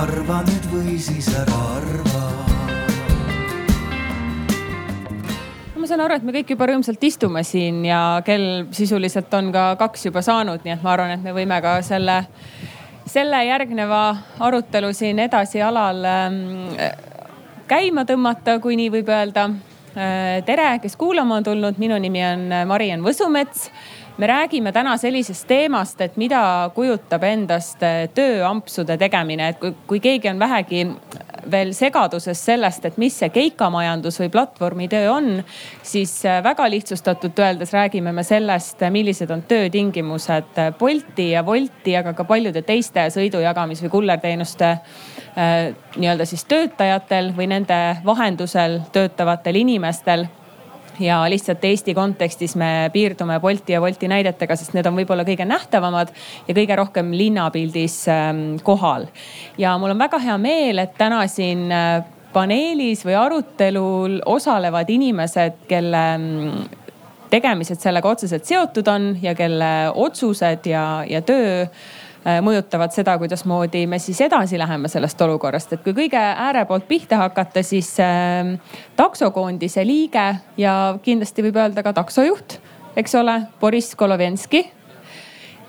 arva nüüd või siis ära arva ma saan aru, et me kõik juba rõõmsalt istume siin ja kell sisuliselt on ka kaks juba saanud, nii et ma arvan, et me võime ka selle, selle järgneva arutelu siin edasi alal ähm, käima tõmmata, kui nii võib öelda. Äh, tere, kes kuulama on tulnud, minu nimi on Mariann Võsumets me räägime täna sellisest teemast, et mida kujutab endast tööampsude tegemine, et kui, kui keegi on vähegi veel segaduses sellest, et mis see keikamajandus või platvormitöö on, siis äh, väga lihtsustatult öeldes räägime me sellest, millised on töötingimused Bolti ja Wolti, aga ka paljude teiste sõidujagamis- või kullerteenuste nii-öelda siis töötajatel või nende vahendusel töötavatel inimestel ja lihtsalt Eesti kontekstis me piirdume Bolti ja Wolti näidetega, sest need on võib-olla kõige nähtavamad ja kõige rohkem linnapildis ähm, kohal. ja mul on väga hea meel, et täna siin äh, paneelis või arutelul osalevad inimesed, kelle mm, tegemised sellega otseselt seotud on ja kelle otsused ja, ja töö mõjutavad seda, kuidasmoodi me siis edasi läheme sellest olukorrast, et kui kõige ääre poolt pihta hakata, siis äh, taksokoondise liige ja kindlasti võib öelda ka taksojuht, eks ole, Boriss Kolovenski.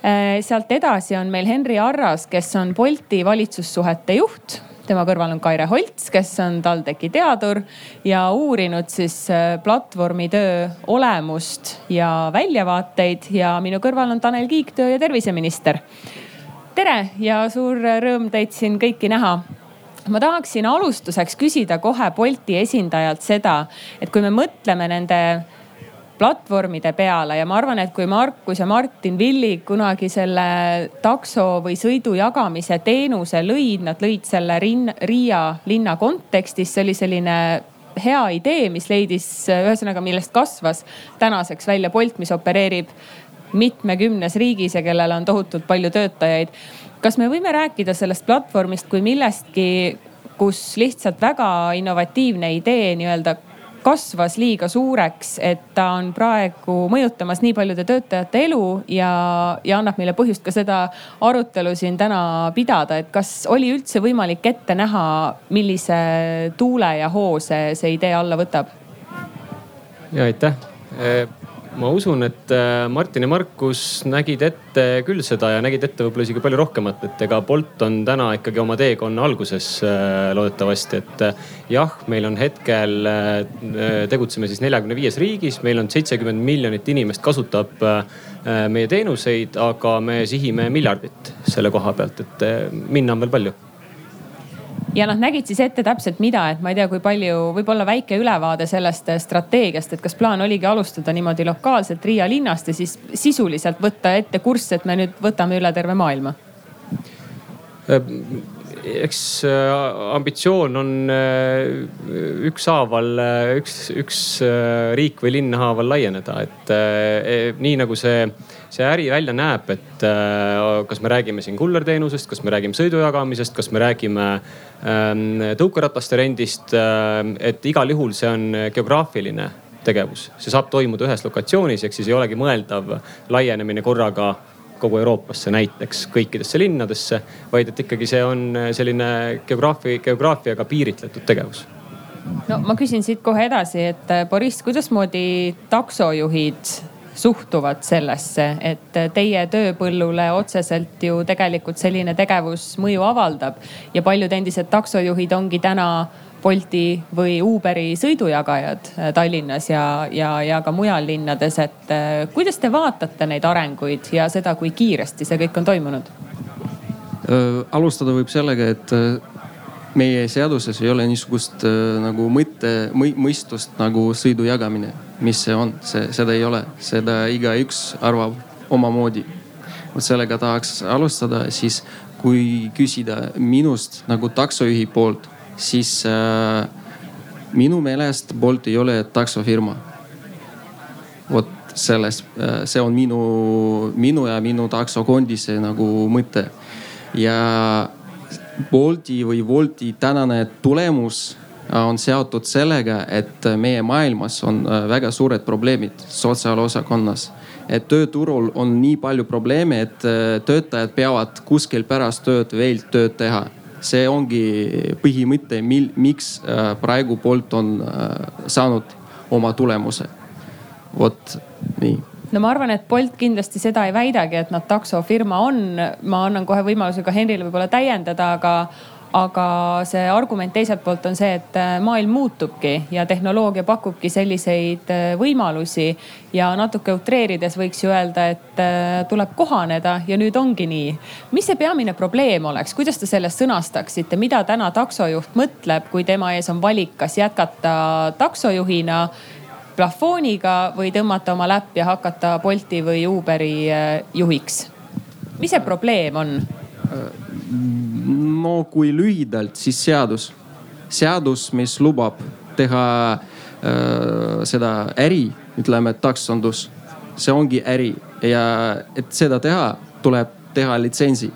Äh,. sealt edasi on meil Henri Arras, kes on Bolti valitsussuhete juht. Tema kõrval on Kaire Holts, kes on TalTechi teadur ja uurinud siis äh, platvormitöö olemust ja väljavaateid. Ja minu kõrval on Tanel Kiik, töö- ja terviseminister tere ja suur rõõm teid siin kõiki näha. Ma tahaksin alustuseks küsida kohe Bolti esindajalt seda, et kui me mõtleme nende platvormide peale ja ma arvan, et kui Markus ja Martin Villig kunagi selle takso või sõidu jagamise teenuse lõid, nad lõid selle Rin, Riia linna kontekstis, see oli selline hea idee, mis leidis, ühesõnaga millest kasvas tänaseks välja Bolt, mis opereerib mitmekümnes riigis ja kellel on tohutult palju töötajaid. kas me võime rääkida sellest platvormist kui millestki, kus lihtsalt väga innovatiivne idee nii-öelda kasvas liiga suureks, et ta on praegu mõjutamas nii paljude töötajate elu ja, ja annab meile põhjust ka seda arutelu siin täna pidada, et kas oli üldse võimalik ette näha, millise tuule ja hoo see, see idee alla võtab? ja aitäh ma usun, et äh, Martin ja Markus nägid ette küll seda ja nägid ette võib-olla isegi palju rohkemat, et ega Bolt on täna ikkagi oma teekonna alguses äh, loodetavasti, et äh, jah, meil on hetkel, tegutseme siis neljakümne viies riigis, meil on seitsekümmend miljonit inimest kasutab meie teenuseid, aga me sihime miljardit selle koha pealt, et minna on veel palju ja nad nägid siis ette täpselt mida, et ma ei tea, kui palju, võib-olla väike ülevaade sellest strateegiast, et kas plaan oligi alustada niimoodi lokaalselt Riia linnast ja siis sisuliselt võtta ette kurss, et me nüüd võtame üle terve maailma? eks äh, ambitsioon on äh, ükshaaval, äh, üks, üks riik või linn haaval laieneda, et e, nii nagu see see äri välja näeb, et äh, kas me räägime siin kullerteenusest, kas me räägime sõidu jagamisest, kas me räägime ähm, tõukerataste rendist, äh, et igal juhul see on geograafiline tegevus, see saab toimuda ühes lokatsioonis, ehk siis ei olegi mõeldav laienemine korraga kogu Euroopasse näiteks kõikidesse linnadesse, vaid et ikkagi see on selline geograafi, geograafiaga piiritletud tegevus. No ma küsin siit kohe edasi, et Boriss, kuidasmoodi taksojuhid suhtuvad sellesse, et teie tööpõllule otseselt ju tegelikult selline tegevus mõju avaldab ja paljud endised taksojuhid ongi täna Bolti või Uberi sõidujagajad Tallinnas ja, ja, ja ka mujal linnades, et eh, kuidas te vaatate neid arenguid ja seda, kui kiiresti see kõik on toimunud? alustada võib sellega, et meie seaduses ei ole niisugust äh, nagu mõtte mõ,, mõistust nagu sõidu jagamine. Mis see on, see, seda ei ole, seda igaüks arvab omamoodi. vot sellega tahaks alustada, siis kui küsida minust nagu taksojuhi poolt, siis äh, minu meelest Bolt ei ole taksofirma. vot selles äh,, see on minu, minu ja minu taksokondise nagu mõte ja Bolti või Wolti tänane tulemus on seotud sellega, et meie maailmas on äh, väga suured probleemid sotsiaalosakonnas. et tööturul on nii palju probleeme, et äh, töötajad peavad kuskil pärast tööd veel tööd teha. see ongi põhimõte, mil, miks äh, praegu Bolt on äh, saanud oma tulemuse. vot nii no ma arvan, et Bolt kindlasti seda ei väidagi, et nad taksofirma on. ma annan kohe võimaluse ka Henrile võib-olla täiendada, aga aga see argument teiselt poolt on see, et äh, maailm muutubki ja tehnoloogia pakubki selliseid äh, võimalusi. ja natuke utreerides võiks ju öelda, et äh, tuleb kohaneda ja nüüd ongi nii. mis see peamine probleem oleks, kuidas te sellest sõnastaksite, mida täna taksojuht mõtleb, kui tema ees on valik, kas jätkata taksojuhina plafooniga või tõmmata oma läpp ja hakata Bolti või Uberi juhiks? mis see probleem on? No kui lühidalt, siis seadus. seadus, mis lubab teha äh, seda äri, ütleme taksondus, see ongi äri ja et seda teha, tuleb teha litsentsi.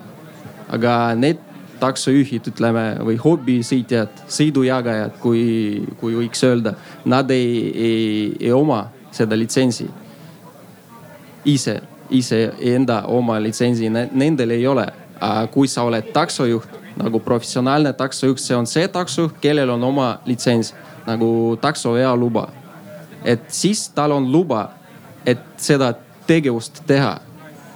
aga need taksojuhid, ütleme või hobisõitjad, sõidujagajad, kui, kui võiks öelda, nad ei, ei, ei oma seda litsentsi ise, ise enda oma litsentsi, nendel ei ole kui sa oled taksojuht, nagu professionaalne taksojuht, see on see taksojuht, kellel on oma litsents nagu taksovealuba. et siis tal on luba, et seda tegevust teha.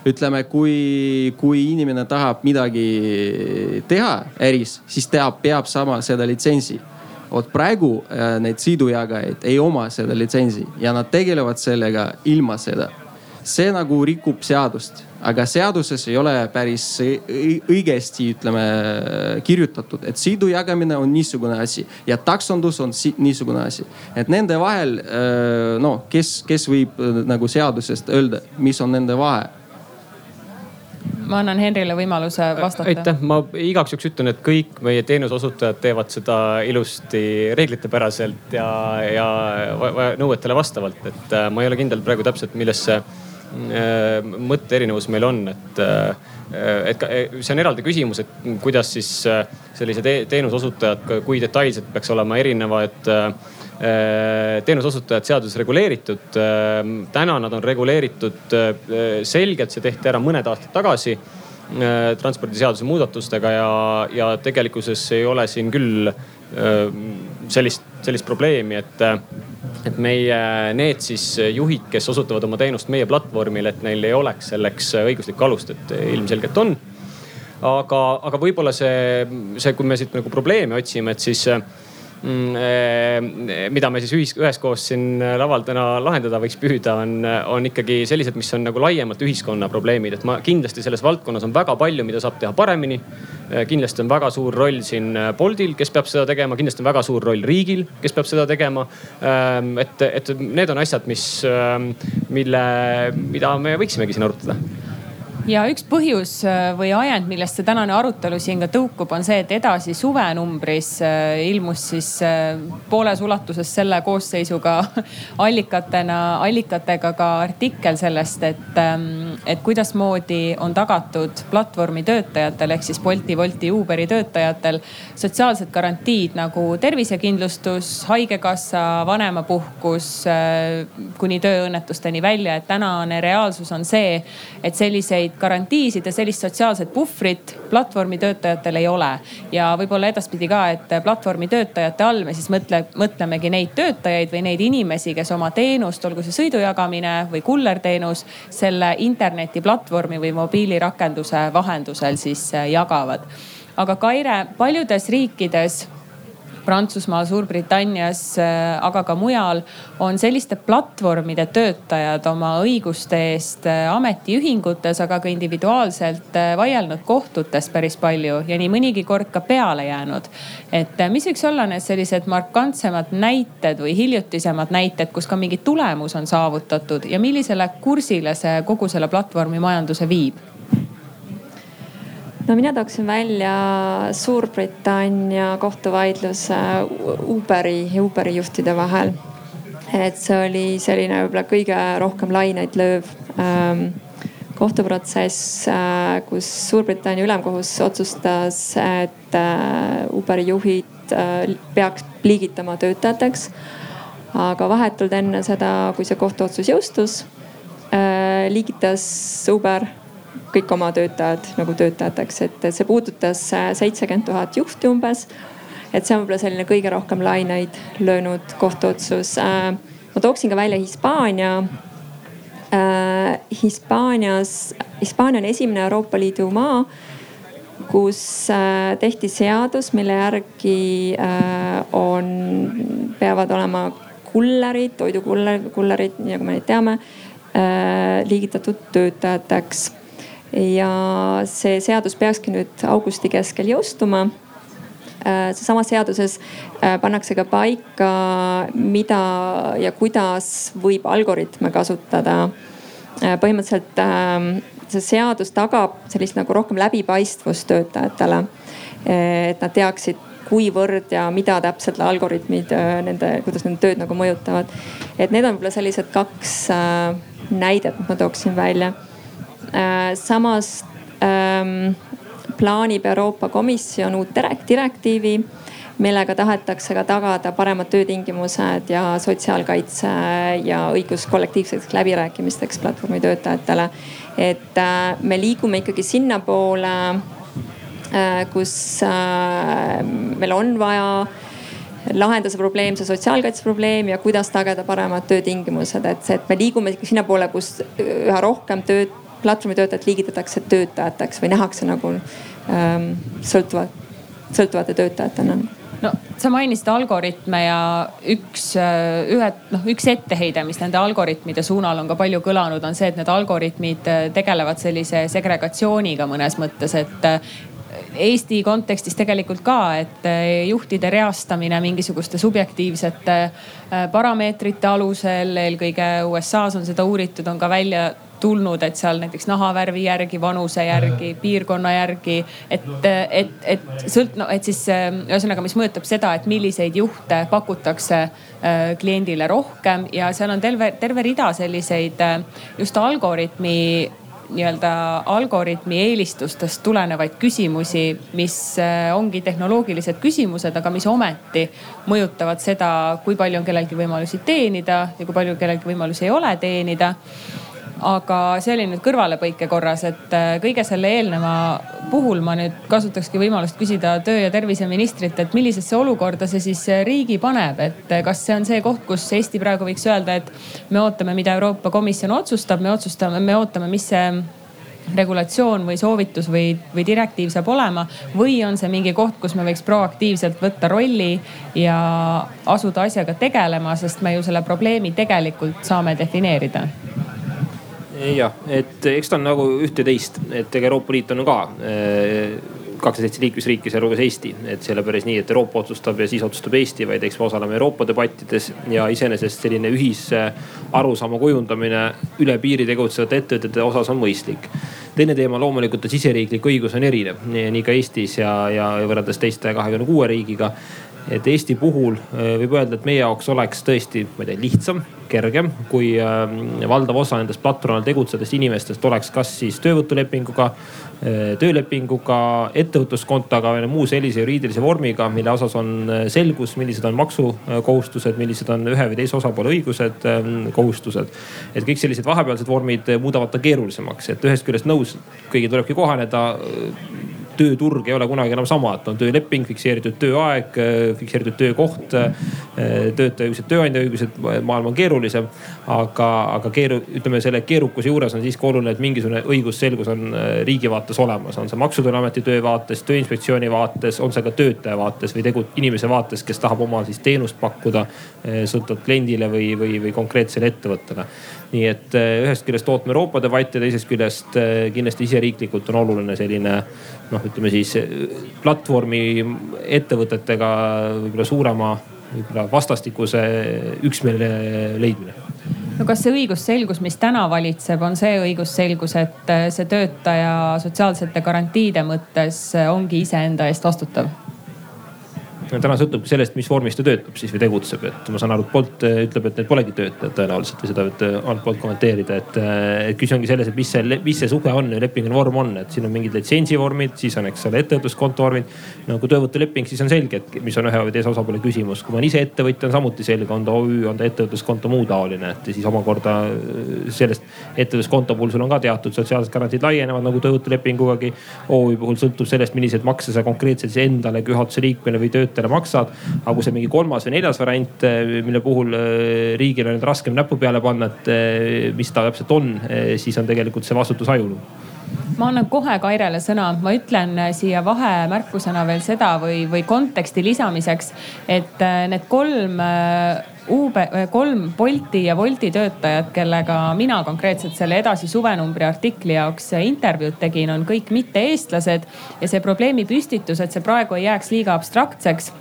ütleme, kui, kui inimene tahab midagi teha äris, siis ta peab saama seda litsentsi vot praegu äh, need sõidujagajaid ei oma seda litsentsi ja nad tegelevad sellega ilma seda see nagu rikub seadust, aga seaduses ei ole päris õigesti, ütleme kirjutatud, et sõidu jagamine on niisugune asi ja taksondus on niisugune asi. et nende vahel noh, kes, kes võib nagu seadusest öelda, mis on nende vahe ma annan Henrile võimaluse vastata. aitäh, ma igaks juhuks ütlen, et kõik meie teenuseosutajad teevad seda ilusti reeglitepäraselt ja, ja nõuetele vastavalt, et äh, ma ei ole kindel praegu täpselt, milles see mõtteerinevus meil on, et, äh, et see on eraldi küsimus, et kuidas siis äh, sellised teenuseosutajad, kui detailselt peaks olema erinevad teenuseosutajad seaduses reguleeritud. täna nad on reguleeritud selgelt, see tehti ära mõned aastad tagasi transpordiseaduse muudatustega ja, ja tegelikkuses ei ole siin küll sellist, sellist probleemi, et et meie need siis juhid, kes osutavad oma teenust meie platvormil, et neil ei oleks selleks õiguslikku alust, et ilmselgelt on. aga, aga võib-olla see, see, kui me siit nagu probleeme otsime, et siis Mm, eh, mida me siis ühis, üheskoos siin laval täna lahendada võiks püüda, on, on ikkagi sellised, mis on nagu laiemalt ühiskonna probleemid, et ma kindlasti selles valdkonnas on väga palju, mida saab teha paremini. Eh, kindlasti on väga suur roll siin Boltil, kes peab seda tegema, kindlasti on väga suur roll riigil, kes peab seda tegema. Ehm, et, et need on asjad, mis, ehm, mille, mida me võiksimegi siin arutada ja üks põhjus äh, või ajend, millest see tänane arutelu siin ka tõukub, on see, et edasi suvenumbris äh, ilmus siis äh, pooles ulatuses selle koosseisuga allikatena, allikatega ka artikkel sellest, et, ähm, et kuidasmoodi on tagatud platvormi töötajatel ehk siis Bolti, Wolti, Uberi töötajatel sotsiaalsed garantiid nagu tervisekindlustus, haigekassa, vanemapuhkus kuni tööõnnetusteni välja. et tänane reaalsus on see, et selliseid garantiisid ja sellist sotsiaalset puhvrit platvormi töötajatel ei ole. ja võib-olla edaspidi ka, et platvormi töötajate all me siis mõtle, mõtlemegi neid töötajaid või neid inimesi, kes oma teenust, olgu see sõidujagamine või kullerteenus, selle internetiplatvormi või mobiilirakenduse vahendusel siis jagavad. aga Kaire, paljudes riikides Prantsusmaal, Suurbritannias, äh, aga ka mujal on selliste platvormide töötajad oma õiguste eest äh, ametiühingutes, aga ka individuaalselt äh, vaielnud kohtutes päris palju ja nii mõnigi kord ka peale jäänud. et mis võiks olla need sellised markantsemad näited või hiljutisemad näited, kus ka mingi tulemus on saavutatud ja millisele kursile see kogu selle platvormimajanduse viib? No mina tooksin välja Suurbritannia kohtuvaidluse Uberi ja Uberi juhtide vahel. et see oli selline võib-olla kõige rohkem laineid lööv ähm, kohtuprotsess äh,, kus Suurbritannia ülemkohus otsustas, et äh, Uberi juhid äh, peaks liigitama töötajateks. aga vahetult enne seda, kui see kohtuotsus jõustus äh,, liigitas Uber kõik oma töötajad nagu töötajateks, et see puudutas seitsekümmend tuhat juhti umbes. et see on võib-olla selline kõige rohkem laineid löönud kohtuotsus. ma tooksin ka välja Hispaania Hispaanias, Hispaania on esimene Euroopa Liidu maa, kus tehti seadus, mille järgi on, peavad olema kullerid, toidukullerid, nii nagu me neid teame, äh, liigitatud töötajateks. Ja see seadus peakski nüüd augusti keskel jõustuma äh, seesamas seaduses äh, pannakse ka paika, mida ja kuidas võib algoritme kasutada. põhimõtteliselt ähm, see seadus tagab sellist nagu rohkem läbipaistvust töötajatele. et nad teaksid kuivõrd ja mida täpselt algoritmid äh, nende, kuidas nende tööd nagu mõjutavad. et need on võib-olla sellised kaks äh, näidet, ma tooksin välja. Äh, samas ähm, plaanib Euroopa Komisjon uut direktiivi millega tahetakse ka tagada paremad töötingimused ja sotsiaalkaitse ja õigus kollektiivseteks läbirääkimisteks platvormitöötajatele. et me liigume ikkagi sinnapoole Äh, kus äh, meil on vaja lahendada see probleem, see sotsiaalkaitse probleem ja kuidas tagada paremad töötingimused, et see, et me liigume sinnapoole, kus üha rohkem tööd, platvormitöötajad liigitatakse töötajateks või nähakse nagu ähm, sõltuvat, sõltuvate töötajatena? No sa mainisid algoritme ja üks, äh, ühe, noh üks etteheide, mis nende algoritmide suunal on ka palju kõlanud, on see, et need algoritmid tegelevad sellise segregatsiooniga mõnes mõttes, et Eesti kontekstis tegelikult ka, et juhtide reastamine mingisuguste subjektiivsete parameetrite alusel, eelkõige USA-s on seda uuritud, on ka välja tulnud, et seal näiteks nahavärvi järgi, vanuse järgi, piirkonna järgi, et, et, et sõlt-, no et siis eh, ühesõnaga, mis mõjutab seda, et milliseid juhte pakutakse kliendile rohkem ja seal on terve, terve rida selliseid just algoritmi nii-öelda algoritmi eelistustest tulenevaid küsimusi, mis äh, ongi tehnoloogilised küsimused, aga mis ometi mõjutavad seda, kui palju on kellelgi võimalusi teenida ja kui palju kellelgi võimalusi ei ole teenida aga see oli nüüd kõrvalepõike korras, et äh, kõige selle eelneva puhul ma nüüd kasutakski võimalust küsida töö- ja terviseministrilt, et millisesse olukorda see siis äh, riigi paneb, et äh, kas see on see koht, kus Eesti praegu võiks öelda, et me ootame, mida Euroopa Komisjon otsustab, me otsustame, me ootame, mis see regulatsioon või soovitus või, või direktiiv saab olema. või on see mingi koht, kus me võiks proaktiivselt võtta rolli ja asuda asjaga tegelema, sest me ju selle probleemi tegelikult saame defineerida jah, et eks ta on nagu ühte ja teist, et ega Euroopa Liit on ka äh, kakskümmend seitse liikmesriiki, sealhulgas Eesti. et see ei ole päris nii, et Euroopa otsustab ja siis otsustab Eesti, vaid eks me osaleme Euroopa debattides ja iseenesest selline ühise arusaama kujundamine üle piiri tegutsevate ettevõtete osas on mõistlik. teine teema loomulikult, et siseriiklik õigus on erinev nii ka Eestis ja, ja võrreldes teiste kahekümne kuue riigiga et Eesti puhul äh, võib öelda, et meie jaoks oleks tõesti, ma ei tea, lihtsam, kergem, kui ähm, valdav osa nendest platvormil tegutsevatest inimestest oleks kas siis töövõtulepinguga, äh, töölepinguga, ettevõtluskontoga või muu sellise juriidilise vormiga, mille osas on äh, selgus, millised on maksukohustused, millised on ühe või teise osapoole õigused, ähm, kohustused. et kõik sellised vahepealsed vormid muudavad ta keerulisemaks, et ühest küljest nõus, kõigil tulebki kohaneda tööturg ei ole kunagi enam sama, et on tööleping, fikseeritud tööaeg, fikseeritud töökoht, töötaja õigused, tööandja õigused, maailm on keerulisem. aga, aga keeru-, ütleme selle keerukuse juures on siiski oluline, et mingisugune õigusselgus on äh, riigi vaates olemas, on see Maksu- ja Tolliameti töö vaates, Tööinspektsiooni vaates, on see ka töötaja vaates või tegu inimese vaates, kes tahab oma siis teenust pakkuda sõltuvalt kliendile või, või, või konkreetsele ettevõttele nii et äh, ühest küljest ootame Euroopa debatti ja teisest küljest kindlasti iseriiklikult on oluline selline noh, ütleme siis platvormi ettevõtetega võib-olla suurema võib-olla vastastikuse üksmeele leidmine no kas see õigusselgus, mis täna valitseb, on see õigusselgus, et see töötaja sotsiaalsete garantiide mõttes ongi iseenda eest vastutav? Täna sõltubki sellest, mis vormis ta töötab siis või tegutseb, et ma saan aru, et Bolt ütleb, et need polegi töötajad tõenäoliselt või seda võite altpoolt kommenteerida, et, et küsimus ongi selles, et mis see, mis see suhe on ja lepinguline vorm on, et siin on mingid litsentsivormid, siis on, eks ole, ettevõtluskonto vormid. no kui töövõtuleping, siis on selge, et mis on ühe või teise osapoole küsimus, kui ma olen ise ettevõtja, on samuti selge, on ta OÜ, on ta ettevõtluskonto, muu taoline, et ja siis omakorda sellest ettevõtluskonto puhul sul on ka teatud sotsiaalsed garantiid laienevad nagu töövõtulepingugagi. OÜ puhul sõltub sellest, milliseid makse sa konkreetselt endale kui juhatuse liikmele või töötajale maksad. aga kui see mingi kolmas või neljas variant, mille puhul äh, riigil on raskem näppu peale panna, et äh, mis ta täpselt on, siis on tegelikult see vastutus hajunud ma annan kohe Kairele sõna, ma ütlen siia vahemärkusena veel seda või, või konteksti lisamiseks, et need kolm Uber, kolm Bolti ja Wolti töötajat, kellega mina konkreetselt selle edasi suvenumbri artikli jaoks intervjuud tegin, on kõik mitte-eestlased. ja see probleemi püstitus, et see praegu ei jääks liiga abstraktseks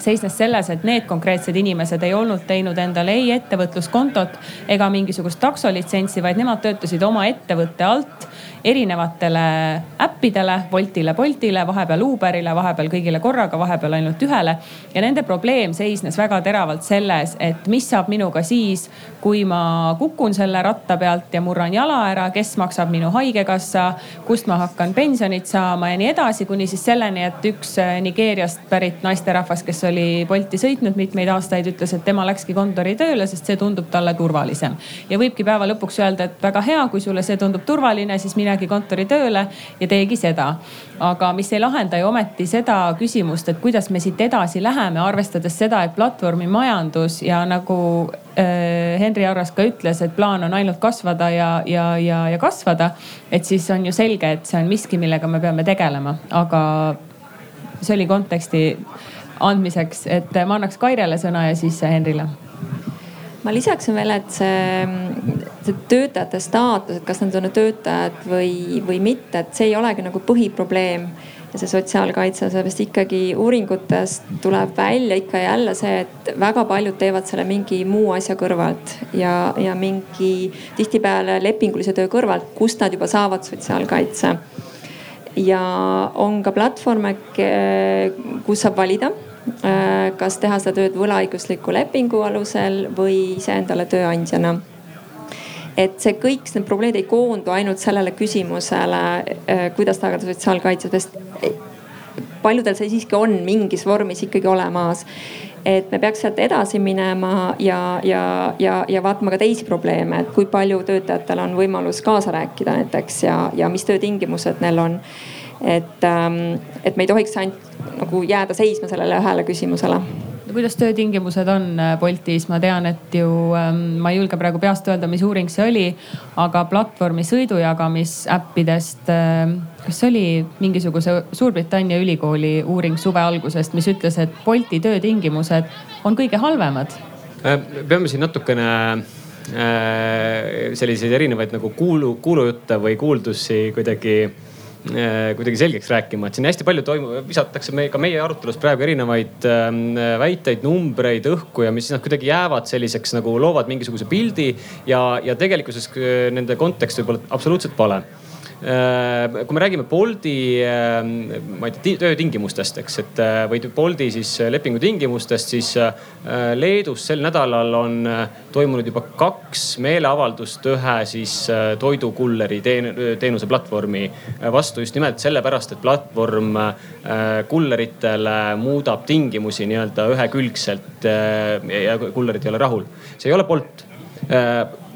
seisnes selles, et need konkreetsed inimesed ei olnud teinud endale ei ettevõtluskontot ega mingisugust taksolitsentsi, vaid nemad töötasid oma ettevõtte alt erinevatele äppidele, Woltile, Boltile, vahepeal Uberile, vahepeal kõigile korraga, vahepeal ainult ühele. ja nende probleem seisnes väga teravalt selles, et mis saab minuga siis, kui ma kukun selle ratta pealt ja murran jala ära, kes maksab minu haigekassa, kust ma hakkan pensionit saama ja nii edasi, kuni siis selleni, et üks Nigeeriast pärit naisterahvas, kes oli Bolti sõitnud mitmeid aastaid, ütles, et tema läkski kontoritööle, sest see tundub talle turvalisem. ja võibki päeva lõpuks öelda, et väga hea, kui sulle see tundub turvaline, siis minegi kontoritööle ja teegi seda. aga mis ei lahenda ju ometi seda küsimust, et kuidas me siit edasi läheme, arvestades seda, et platvormimajandus ja nagu äh, Henri Arras ka ütles, et plaan on ainult kasvada ja, ja, ja, ja kasvada. et siis on ju selge, et see on miski, millega me peame tegelema, aga see oli konteksti andmiseks, et ma annaks Kairele sõna ja siis Henrile ma lisaksin veel, et see, see töötajate staatus, et kas nad on töötajad või, või mitte, et see ei olegi nagu põhiprobleem ja see sotsiaalkaitse, sellepärast ikkagi uuringutest tuleb välja ikka ja jälle see, et väga paljud teevad selle mingi muu asja kõrvalt ja, ja mingi tihtipeale lepingulise töö kõrvalt, kust nad juba saavad sotsiaalkaitse. ja on ka platvorme, kus saab valida kas teha seda tööd võlaõigusliku lepingu alusel või iseendale tööandjana et see kõik, need probleemid ei koondu ainult sellele küsimusele, äh, kuidas tagada sotsiaalkaitse, sest paljudel see siiski on mingis vormis ikkagi olemas. et me peaks sealt edasi minema ja, ja, ja, ja vaatama ka teisi probleeme, et kui palju töötajatel on võimalus kaasa rääkida näiteks ja, ja mis töötingimused neil on et, ähm, et me ei tohiks ainult nagu jääda seisma sellele ühele küsimusele no kuidas töötingimused on äh, Boltis, ma tean, et ju ähm, ma ei julge praegu peast öelda, mis uuring see oli, aga platvormi sõidujagamisäppidest äh,, kas see oli mingisuguse Suurbritannia ülikooli uuring suve algusest, mis ütles, et Bolti töötingimused on kõige halvemad? Äh, peame siin natukene äh, selliseid erinevaid nagu kuulu, kuulujutte või kuuldusi kuidagi kuidagi selgeks rääkima, et siin hästi palju toimub, visatakse me, ka meie arutelus praegu erinevaid ähm, väiteid, numbreid õhku ja mis nad kuidagi jäävad selliseks nagu loovad mingisuguse pildi ja, ja tegelikkuses äh, nende kontekst võib olla absoluutselt vale. Äh, kui me räägime Bolti, äh, ma ei tea, töötingimustest, eks, et äh, või Bolti siis lepingu tingimustest, siis Leedus sel nädalal on toimunud juba kaks meeleavaldust ühe siis toidukulleri teenuse platvormi vastu just nimelt sellepärast, et platvorm kulleritele muudab tingimusi nii-öelda ühekülgselt ja kullerid ei ole rahul. see ei ole Bolt.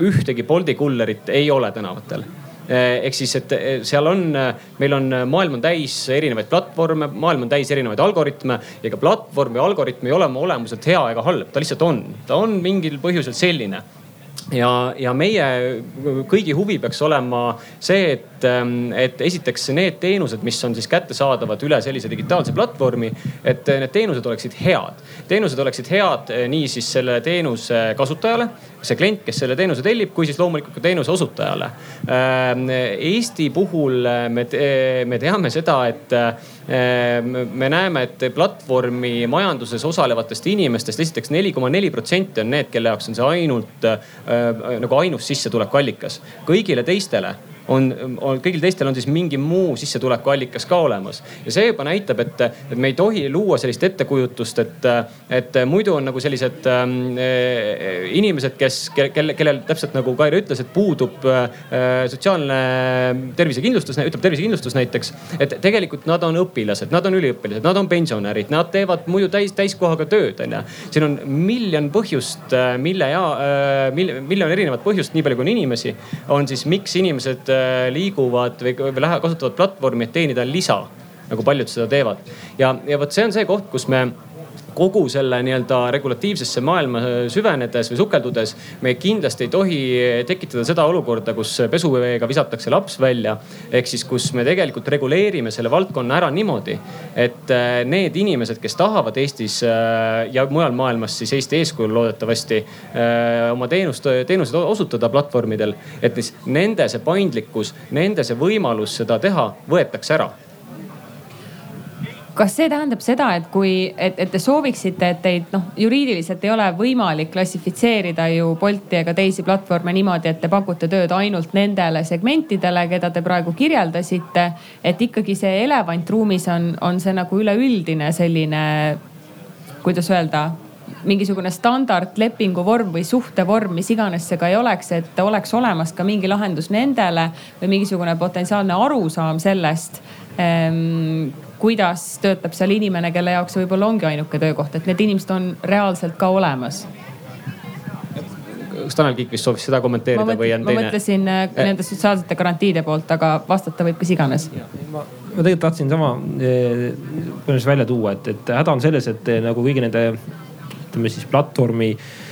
ühtegi Bolti kullerit ei ole tänavatel ehk siis, et eh, seal on, eh, meil on, maailm on täis erinevaid platvorme, maailm on täis erinevaid algoritme ja ega platvorm või algoritm ei ole oma olemuselt hea ega halb, ta lihtsalt on, ta on mingil põhjusel selline ja, ja meie kõigi huvi peaks olema see, et, et esiteks need teenused, mis on siis kättesaadavad üle sellise digitaalse platvormi, et need teenused oleksid head. teenused oleksid head nii siis selle teenuse kasutajale see klient, kes selle teenuse tellib, kui siis loomulikult ka teenuse osutajale. Ähm, Eesti puhul äh, me, me teame seda, et äh, me näeme, et platvormi majanduses osalevatest inimestest esiteks neli koma neli protsenti on need, kelle jaoks on see ainult äh, nagu ainus sissetulekuallikas. kõigile teistele on, on, kõigil teistel on siis mingi muu sissetulekuallikas ka olemas. ja see juba näitab, et, et me ei tohi luua sellist ettekujutust, et, et muidu on nagu sellised äh, inimesed, kes, kelle, kellel täpselt nagu Kaire ütles, et puudub äh, sotsiaalne tervisekindlustus, ütleb tervisekindlustus näiteks. et tegelikult nad on õpilased, nad on üliõpilased, nad on pensionärid, nad teevad muidu täis, täiskohaga tööd on ju. siin on miljon põhjust, äh, mille ja äh, mille, miljon erinevat põhjust, nii palju kui on inimesi, on siis miks inimesed liiguvad või, või lähevad, kasutavad platvormi, et teenida lisa nagu paljud seda teevad. ja, ja vot see on see koht, kus me kogu selle nii-öelda regulatiivsesse maailma süvenedes või sukeldudes me kindlasti ei tohi tekitada seda olukorda, kus pesuveega visatakse laps välja. ehk siis, kus me tegelikult reguleerime selle valdkonna ära niimoodi, et äh, need inimesed, kes tahavad Eestis äh, ja mujal maailmas siis Eesti eeskujul loodetavasti äh, oma teenust, teenuseid osutada platvormidel, et siis nende see paindlikkus, nende see võimalus seda teha võetakse ära kas see tähendab seda, et kui, et, et te sooviksite, et teid noh, juriidiliselt ei ole võimalik klassifitseerida ju Bolti ega teisi platvorme niimoodi, et te pakute tööd ainult nendele segmentidele, keda te praegu kirjeldasite. et ikkagi see elevant ruumis on, on see nagu üleüldine selline, kuidas öelda mingisugune standardlepingu vorm või suhtevorm, mis iganes see ka ei oleks, et oleks olemas ka mingi lahendus nendele või mingisugune potentsiaalne arusaam sellest kuidas töötab seal inimene, kelle jaoks see võib-olla ongi ainuke töökoht, et need inimesed on reaalselt ka olemas kas Tanel Kiik vist soovis seda kommenteerida mõtlen, või on teine? ma mõtlesin äh, eh. nende sotsiaalsete garantiide poolt, aga vastata võib kes iganes. ma, ma tegelikult tahtsin sama eh, põhimõtteliselt välja tuua, et, et häda on selles, et eh, nagu kõigi nende ütleme siis platvormi äh,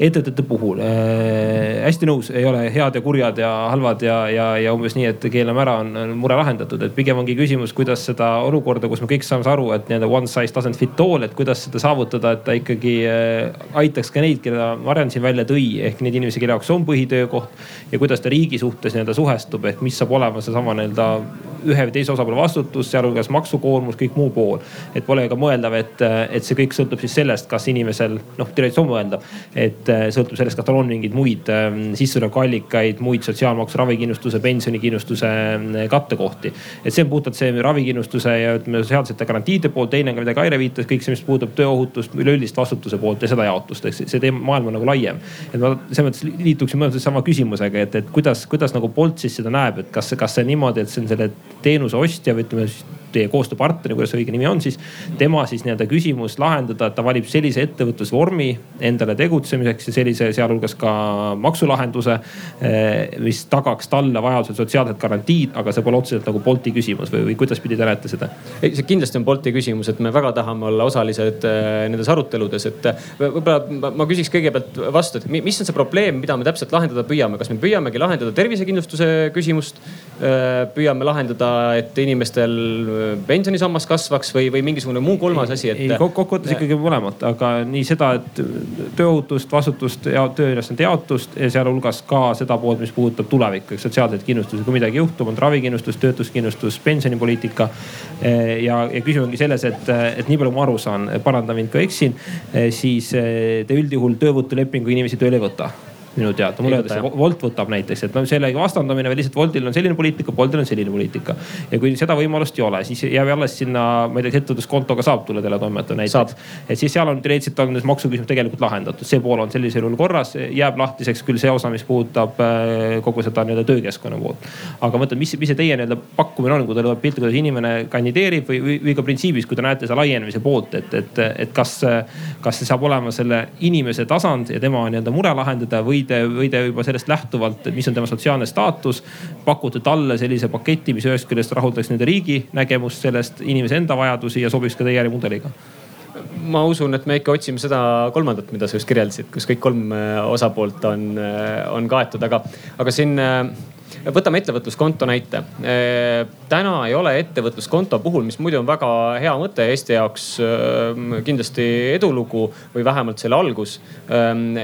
ettevõtete puhul äh, hästi nõus, ei ole head ja kurjad ja halvad ja, ja, ja umbes nii, et keelame ära, on, mure lahendatud. et pigem ongi küsimus, kuidas seda olukorda, kus me kõik saame aru, et nii-öelda one size doesn't fit all, et kuidas seda saavutada, et ta ikkagi äh, aitaks ka neid, keda Mariann siin välja tõi, ehk neid inimesi, kelle jaoks on põhitöökoht. ja kuidas ta riigi suhtes nii-öelda suhestub, ehk mis saab olema seesama nii-öelda ühe või teise osapoole vastutus, sealhulgas maksukoormus, kõik muu pool. et pole ka mõeldav, et, et see kõik sõltub siis sellest, kas inimesel noh, teoreetiliselt on mõeldav, et äh, sõltub sellest, kas tal on mingeid muid ähm, sissetulekuallikaid, muid sotsiaalmaksu, ravikindlustuse, pensionikindlustuse äh, kattekohti. et see on puhtalt see ravikindlustuse ja ütleme sotsiaalsete garantiide pool, teine on ka, mida Kaire viitas, kõik see, mis puudutab tööohutust, üleüldist vastutuse poolt ja seda jaotust, eks see teema, maailm on nagu laiem. et ma selles mõttes liituksin mõnes mõttes sama küsimusega, et, et kuidas, kuidas nagu Bolt siis seda näeb, et kas, kas see on niimoodi, et see on selle teenuse ostja või ütleme teie koostööpartneri, kuidas see õige nimi on siis. tema siis nii-öelda küsimus lahendada, et ta valib sellise ettevõtlusvormi endale tegutsemiseks ja sellise, sealhulgas ka maksulahenduse. Eh, mis tagaks talle vajadusel sotsiaalsed garantiid, aga see pole otseselt nagu Bolti küsimus või, või kuidaspidi te näete seda? ei, see kindlasti on Bolti küsimus, et me väga tahame olla osalised eh, nendes aruteludes, et eh, võib-olla ma küsiks kõigepealt vastu, et mis on see probleem, mida me täpselt lahendada püüame, kas me püüamegi lahendada tervisekindlustuse küsimust? püüame lahendada, et inimestel pensionisammas kasvaks või, või mingisugune muu kolmas asi, et. kokkuvõttes ikkagi mõlemat, aga nii seda, et tööohutust, vastutust ja tööülesannete jaotust ja sealhulgas ka seda poolt, mis puudutab tulevikku, eks sotsiaalseid kindlustusi, kui midagi juhtub, on ravikindlustus, töötuskindlustus, pensionipoliitika. ja, ja küsimus ongi selles, et, et nii palju, ma aru saan, paranda mind, kui eksin, siis te üldjuhul töövõtulepingu inimesi tööle ei võta minu teada, mulle öeldakse, Wolt võtab näiteks, et no sellega vastandamine või lihtsalt Woltil on selline poliitika, Boltil on selline poliitika. ja kui seda võimalust ei ole, siis jääb alles sinna, ma ei tea, ettevõtluskontoga saab tulla teletoimetaja näiteks. et siis seal on teoreetiliselt on maksuküsimus tegelikult lahendatud, see pool on sellisel juhul korras, jääb lahtiseks küll see osa, mis puudutab äh, kogu seda nii-öelda töökeskkonna poolt. aga ma mõtlen, mis, mis see teie nii-öelda pakkumine on, kui teil tuleb pilti, kuidas inimene kandideerib või, või, või ka printsiibis, kui te näete seda laienemise poolt, et, et, et kas, kas see saab olema selle inimese tasand ja tema nii-öelda mure lahendada või või te, või te juba sellest lähtuvalt, mis on tema sotsiaalne staatus, pakute talle sellise paketi, mis ühest küljest rahuldaks nende riigi nägemust sellest, inimese enda vajadusi ja sobiks ka teie ärimudeliga. Ma usun, et me ikka otsime seda kolmandat, mida sa just kirjeldasid, kus kõik kolm äh, osapoolt on, äh, on kaetud, aga, aga siin äh, võtame ettevõtluskonto näite. täna ei ole ettevõtluskonto puhul, mis muidu on väga hea mõte Eesti jaoks, kindlasti edulugu või vähemalt selle algus.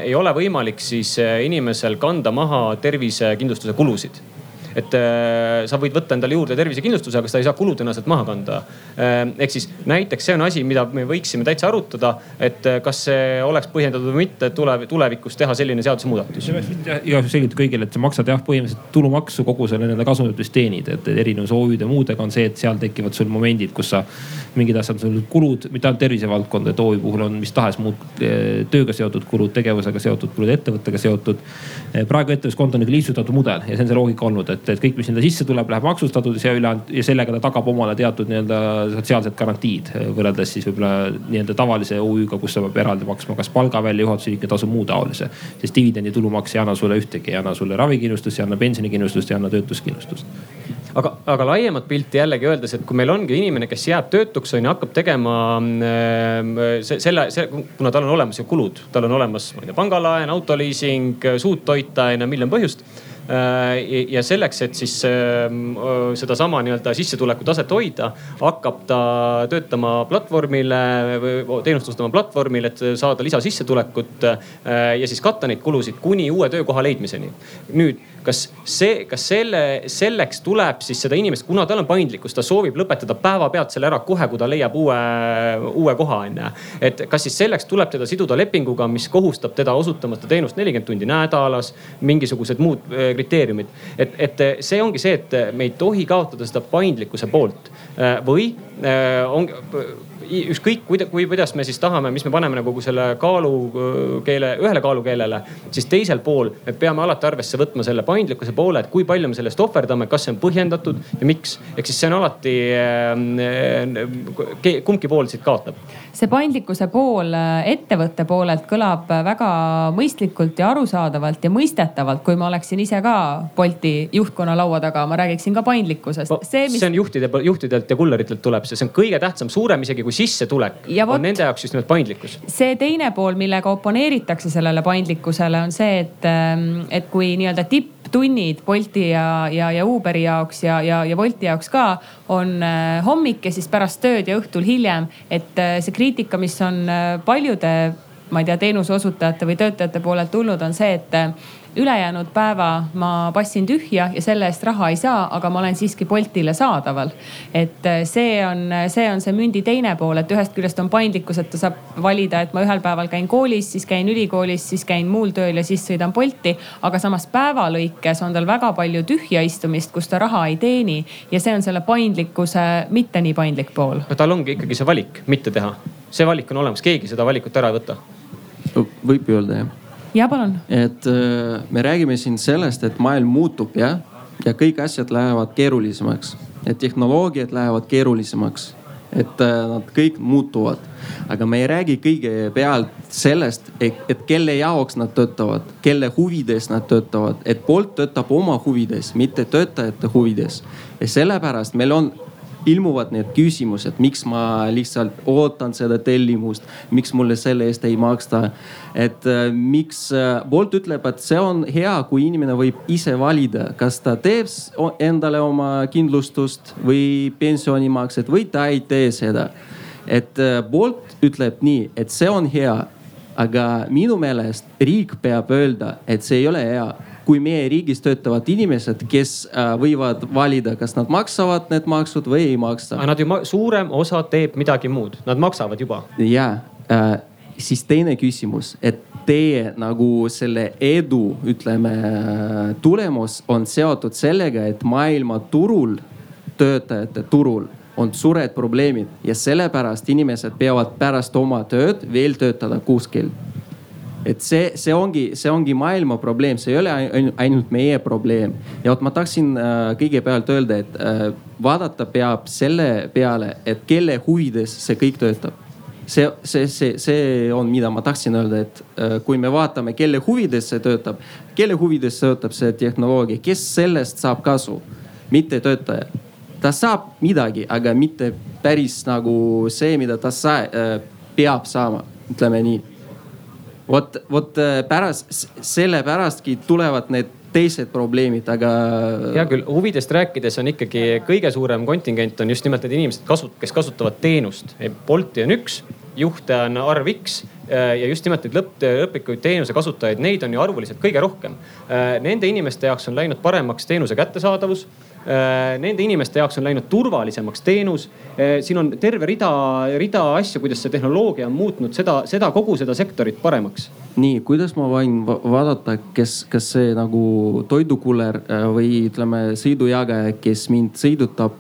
ei ole võimalik siis inimesel kanda maha tervisekindlustuse kulusid et sa võid võtta endale juurde tervisekindlustuse, aga seda ei saa kuludena sealt maha kanda. ehk siis näiteks see on asi, mida me võiksime täitsa arutada, et kas see oleks põhjendatud või mitte tulev, tulevikus teha selline seadusemuudatus. igaks selgitada kõigile, et sa maksad jah, põhimõtteliselt tulumaksu kogu selle nende kasumit, mis teenid, et erinevus OÜ-de muudega on see, et seal tekivad sul momendid, kus sa mingid asjad, sul kulud, mitte ainult tervisevaldkond, et OÜ puhul on mis tahes muud tööga seotud kulud, tegevusega seotud kulud, ettevõttega seotud. Praegu ettevõtluskonto on nagu lihtsustatud mudel ja see on see loogika olnud, et, et kõik, mis sinna sisse tuleb, läheb maksustatud ja ülejäänud ja sellega ta tagab omale teatud nii-öelda sotsiaalsed garantiid eh, võrreldes siis võib-olla nii-öelda tavalise OÜ-ga, kus sa pead eraldi maksma kas palga välja, juhatuse liikme tasu, muu taolise. sest dividendi tulumaks ei anna sulle ühtegi, ei anna sulle ravikindlustust, ei anna pensionikindlustust, ei anna töötuskindlustust aga, aga laiemat pilti jällegi öeldes, et kui meil ongi inimene, kes jääb töötuks on ju, hakkab tegema äh, selle, selle, kuna tal on olemas ju kulud, tal on olemas, ma ei tea, pangalaen, autoliising, suuttoitaine, miljon põhjust Äh, ja selleks, et siis ähm, sedasama nii-öelda sissetuleku taset hoida, hakkab ta töötama platvormile või teenust ostama platvormil, et saada lisasissetulekut äh, ja siis katta neid kulusid kuni uue töökoha leidmiseni. nüüd, kas see, kas selle, selleks tuleb siis seda inimest, kuna tal on paindlikkus, ta soovib lõpetada päevapealt selle ära kohe, kui ta leiab uue, uue koha on ju. et kas siis selleks tuleb teda siduda lepinguga, mis kohustab teda osutama seda teenust nelikümmend tundi nädalas, mingisugused muud äh, kriteeriumid. et, et see ongi see, et me ei tohi kaotada seda paindlikkuse poolt või on ükskõik kuida-, kui, kuidas me siis tahame, mis me paneme nagu selle kaalukeele, ühele kaalukeelele, siis teisel pool me peame alati arvesse võtma selle paindlikkuse poole, et kui palju me sellest ohverdame, kas see on põhjendatud ja miks. ehk siis see on alati, kumbki pool siit kaotab. See paindlikkuse pool ettevõtte poolelt kõlab väga mõistlikult ja arusaadavalt ja mõistetavalt, kui ma oleksin ise ka Bolti juhtkonna laua taga, ma räägiksin ka paindlikkusest no,. See, mis... see on juhtide, juhtidelt ja kulleritelt tuleb see, see on kõige tähtsam, suurem isegi kui sissetulek on nende jaoks just nimelt paindlikkus. see teine pool, millega oponeeritakse sellele paindlikkusele, on see, et, ähm, et kui nii-öelda tipptunnid Bolti ja, ja, ja Uberi jaoks ja, ja, ja Wolti jaoks ka on äh, hommik ja siis pärast tööd ja õhtul hiljem. et äh, see kriitika, mis on äh, paljude, ma ei tea, teenuse osutajate või töötajate poolelt tulnud, on see, et ülejäänud päeva ma passin tühja ja selle eest raha ei saa, aga ma olen siiski Boltile saadaval. et äh, see on, see on see mündi teine pool, et ühest küljest on paindlikkus, et ta saab valida, et ma ühel päeval käin koolis, siis käin ülikoolis, siis käin muul tööl ja siis sõidan Bolti. aga samas päeva lõikes on tal väga palju tühja istumist, kus ta raha ei teeni ja see on selle paindlikkuse mitte nii paindlik pool. no tal ongi ikkagi see valik, mitte teha. see valik on olemas, keegi seda valikut ära ei võta. Võib öelda jah ja palun. et äh, me räägime siin sellest, et maailm muutub jah, ja kõik asjad lähevad keerulisemaks, et tehnoloogiad lähevad keerulisemaks, et äh, nad kõik muutuvad. aga me ei räägi kõigepealt sellest, et kelle jaoks nad töötavad, kelle huvides nad töötavad, et poolt töötab oma huvides, mitte töötajate huvides. ja sellepärast meil on ilmuvad need küsimused, miks ma lihtsalt ootan seda tellimust, miks mulle selle eest ei maksta. et äh, miks äh, Bolt ütleb, et see on hea, kui inimene võib ise valida, kas ta teeb endale oma kindlustust või pensionimakset või ta ei tee seda. et äh, Bolt ütleb nii, et see on hea, aga minu meelest riik peab öelda, et see ei ole hea kui meie riigis töötavad inimesed, kes äh, võivad valida, kas nad maksavad need maksud või ei maksa. aga nad ju, suurem osa teeb midagi muud, nad maksavad juba. ja äh, siis teine küsimus, et teie nagu selle edu, ütleme tulemus on seotud sellega, et maailmaturul, töötajate turul on suured probleemid ja sellepärast inimesed peavad pärast oma tööd veel töötada kuskil et see, see ongi, see ongi maailma probleem, see ei ole ainult meie probleem. ja vot ma tahtsin äh, kõigepealt öelda, et äh, vaadata peab selle peale, et kelle huvides see kõik töötab see, see, see, see on, mida ma tahtsin öelda, et äh, kui me vaatame, kelle huvides see töötab, kelle huvides töötab see tehnoloogia, kes sellest saab kasu, mitte töötaja. ta saab midagi, aga mitte päris nagu see, mida ta sa, äh, peab saama, ütleme nii vot, vot äh, pärast, sellepärastki tulevad need teised probleemid, aga. hea küll, huvidest rääkides on ikkagi kõige suurem kontingent on just nimelt need inimesed kasut-, kes kasutavad teenust. Bolti on üks, juhte on arv X ja just nimelt neid lõpp, lõplikuid teenuse kasutajaid, neid on ju arvuliselt kõige rohkem. Nende inimeste jaoks on läinud paremaks teenuse kättesaadavus Äh, nende inimeste jaoks on läinud turvalisemaks teenus. Äh, siin on terve rida, rida asju, kuidas see tehnoloogia on muutnud seda, seda kogu seda sektorit paremaks. nii, kuidas ma võin vaadata, kes, kas see nagu toidukuller äh, või ütleme, sõidujagaja, kes mind sõidutab,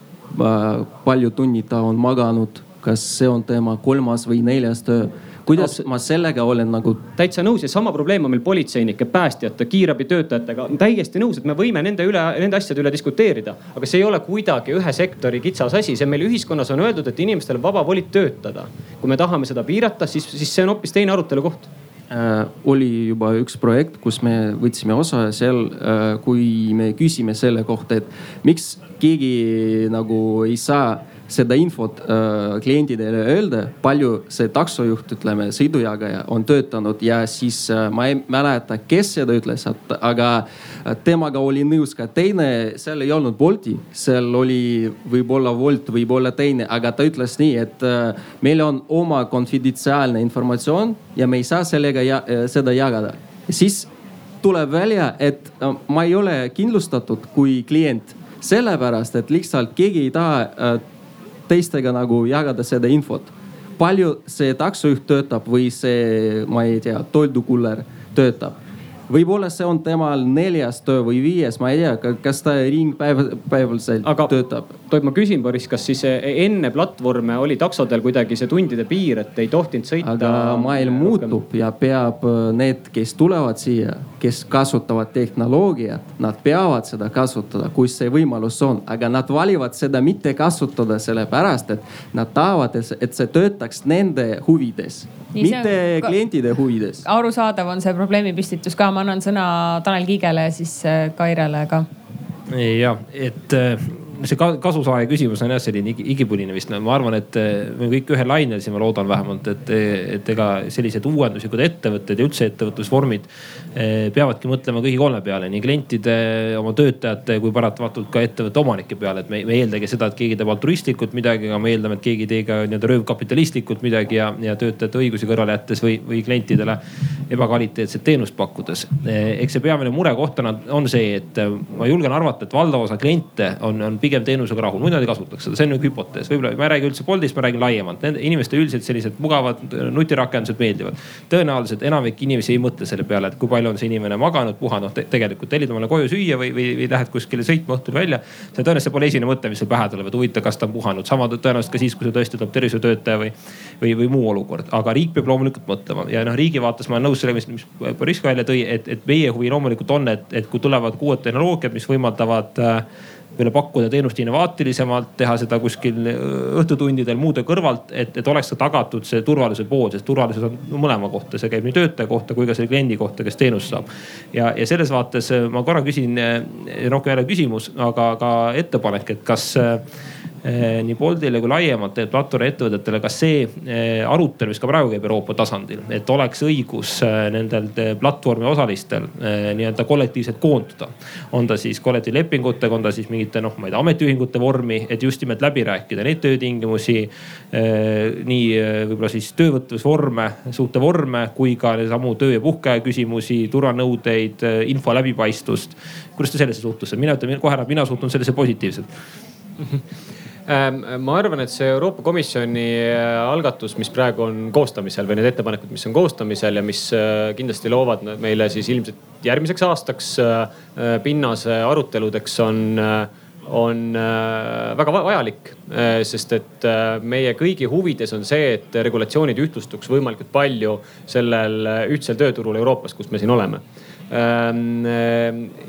palju tunnid ta on maganud, kas see on tema kolmas või neljas töö kuidas ma sellega olen nagu. täitsa nõus ja sama probleem on meil politseinike, päästjate, kiirabitöötajatega. täiesti nõus, et me võime nende üle, nende asjade üle diskuteerida, aga see ei ole kuidagi ühe sektori kitsas asi, see meil ühiskonnas on öeldud, et inimestel on vaba voli töötada. kui me tahame seda piirata, siis, siis see on hoopis teine arutelu koht äh, oli juba üks projekt, kus me võtsime osa seal äh,, kui me küsime selle kohta, et miks keegi nagu ei saa seda infot äh, kliendidele öelda, palju see taksojuht, ütleme sõidujagaja on töötanud ja siis äh, ma ei mäleta, kes seda ütles, aga äh, temaga oli nõus ka teine, seal ei olnud Bolti, seal oli võib-olla Wolt, võib-olla teine, aga ta ütles nii, et äh, meil on oma konfidentsiaalne informatsioon ja me ei saa sellega ja, äh, seda jagada. siis tuleb välja, et äh, ma ei ole kindlustatud kui klient sellepärast, et lihtsalt keegi ei taha teistega nagu jagada seda infot. palju see taksojuht töötab või see, ma ei tea, toidukuller töötab võib-olla see on temal neljas töö või viies, ma ei tea, kas ta ringpäevaselt Aga, töötab. tohib, ma küsin, Boris, kas siis enne platvorme oli taksodel kuidagi see tundide piir, et ei tohtinud sõita? aga maailm muutub ja peab eh, need, kes tulevad siia, kes kasutavad tehnoloogiat, nad peavad seda kasutada, kui see võimalus on, aga nad valivad seda mitte kasutada sellepärast, et nad tahavad, et see töötaks nende huvides mitte ka... klientide huvides. arusaadav on see probleemipüstitus ka, ma annan sõna Tanel Kiigele ja siis äh, Kairele ka. ja, et äh, see kasusaaja küsimus on jah selline igipõline vist, ma arvan, et eh, me kõik ühel lainel siin, ma loodan vähemalt, et, et ega sellised uuenduslikud ettevõtted ja üldse ettevõtlusvormid eh, peavadki mõtlema kõigi kolme peale, nii klientide, oma töötajate kui paratamatult ka ettevõtte omanike peale. et me, me ei eeldagi seda, et keegi teeb altruistlikult midagi, aga me eeldame, et keegi ei tee ka nii-öelda röövkapitalistlikult midagi ja, ja töötajate õigusi kõrvale jättes või, või klientidele ebakvaliteetset teenust pakkudes. Eh, eks see peamine murekoht on, on see, et ma julgen arvata, et valdav osa kliente on, on pigem teenusega rahul, muidu nad ei kasutaks seda, see on nagu hüpotees, võib-olla ma ei räägi üldse Boltist, ma räägin laiemalt. Nende inimeste üldiselt sellised mugavad nutirakendused meeldivad. tõenäoliselt enamik inimesi ei mõtle selle peale, et kui palju on see inimene maganud, puhanud te, tegelikult tellid omale koju süüa või, või, või lähed kuskile sõitma õhtul välja. see tõenäoliselt pole esimene mõte, mis sul pähe tuleb, et huvitav, kas ta on puhanud, sama tõenäoliselt ka siis, kui sul tõesti tuleb tervishoiutöötaja või, või, või muu olukord. aga riik peab loomulikult mõtlema ja noh, riigi vaates ma olen nõus sellega, mis, mis Boriss ka välja tõi, et, et meie huvi loomulikult on, et, et kui tulevad uued tehnoloogiad, mis võimaldavad äh, meile pakkuda teenust innovaatilisemalt, teha seda kuskil õhtutundidel muude kõrvalt, et, et oleks ka tagatud see turvalisuse pool, sest turvalisus on mõlema kohta, see käib nii töötaja kohta kui ka selle kliendi kohta, kes teenust saab. ja, ja selles vaates ma korra küsin, rohkem jälle küsimus, aga ka ettepanek, et kas nii Boltile kui laiemalt platvormiettevõtetele, kas see eh, arutelu, mis ka praegu käib Euroopa tasandil, et oleks õigus eh, nendel platvormi osalistel nii-öelda kollektiivselt koonduda. on ta siis kollektiivlepingutega, on ta siis mingite noh, ma ei tea, ametiühingute vormi, et just nimelt läbi rääkida neid töötingimusi. nii võib-olla siis töövõtlusvorme, suhtevorme kui ka samu töö ja puhkeaja küsimusi, turvanõudeid, info läbipaistvust. kuidas te sellesse suhtute? mina ütlen kohe ära, mina suhtun sellesse positiivselt ma arvan, et see Euroopa Komisjoni äh, algatus, mis praegu on koostamisel või need ettepanekud, mis on koostamisel ja mis äh, kindlasti loovad meile siis ilmselt järgmiseks aastaks äh, pinnase aruteludeks on on väga vajalik, sest et meie kõigi huvides on see, et regulatsioonid ühtlustuks võimalikult palju sellel ühtsel tööturul Euroopas, kus me siin oleme. Ähm,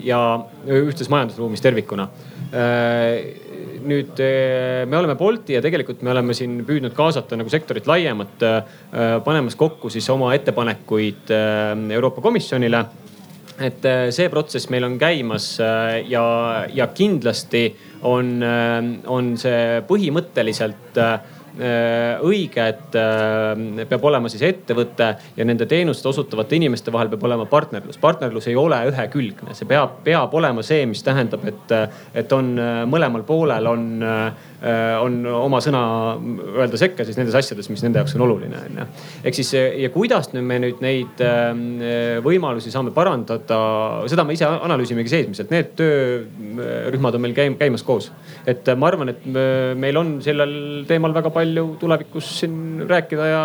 ja ühtses majandusruumis tervikuna nüüd eh, me oleme Bolti ja tegelikult me oleme siin püüdnud kaasata nagu sektorit laiemalt, eh, panemas kokku siis oma ettepanekuid eh, Euroopa Komisjonile. et see protsess meil on käimas ja, ja kindlasti on, on see põhimõtteliselt õige, et peab olema siis ettevõte ja nende teenust osutavate inimeste vahel peab olema partnerlus. partnerlus ei ole ühekülgne, see peab, peab olema see, mis tähendab, et, et on mõlemal poolel on Äh, on oma sõna öelda sekka siis nendes asjades, mis nende jaoks on oluline, onju. ehk siis ja kuidas nüüd me nüüd neid ähm, võimalusi saame parandada, seda me ise analüüsimegi seesmiselt, need töörühmad on meil käimas koos. et ma arvan, et meil on sellel teemal väga palju tulevikus siin rääkida ja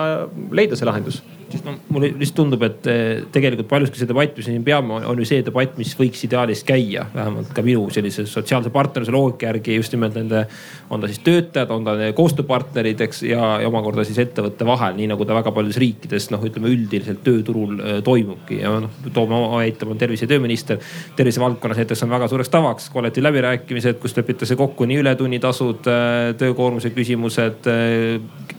leida see lahendus sest no mulle lihtsalt tundub, et eh, tegelikult paljuski see debatt, mis me siin peame, on ju see debatt, mis võiks ideaalis käia, vähemalt ka minu sellise sotsiaalse partnerluse loogika järgi just nimelt nende, on ta siis töötajad, on ta koostööpartnerid, eks ja, ja omakorda siis ettevõtte vahel, nii nagu ta väga paljudes riikides noh, ütleme üldiselt tööturul äh, toimubki ja noh, toome oma näite, ma olen tervise- ja tööminister. tervisevaldkonnas näiteks on väga suureks tavaks kollektiivläbirääkimised, kus lepitakse kokku nii ületunnitasud, äh, töökoormuse küsimused,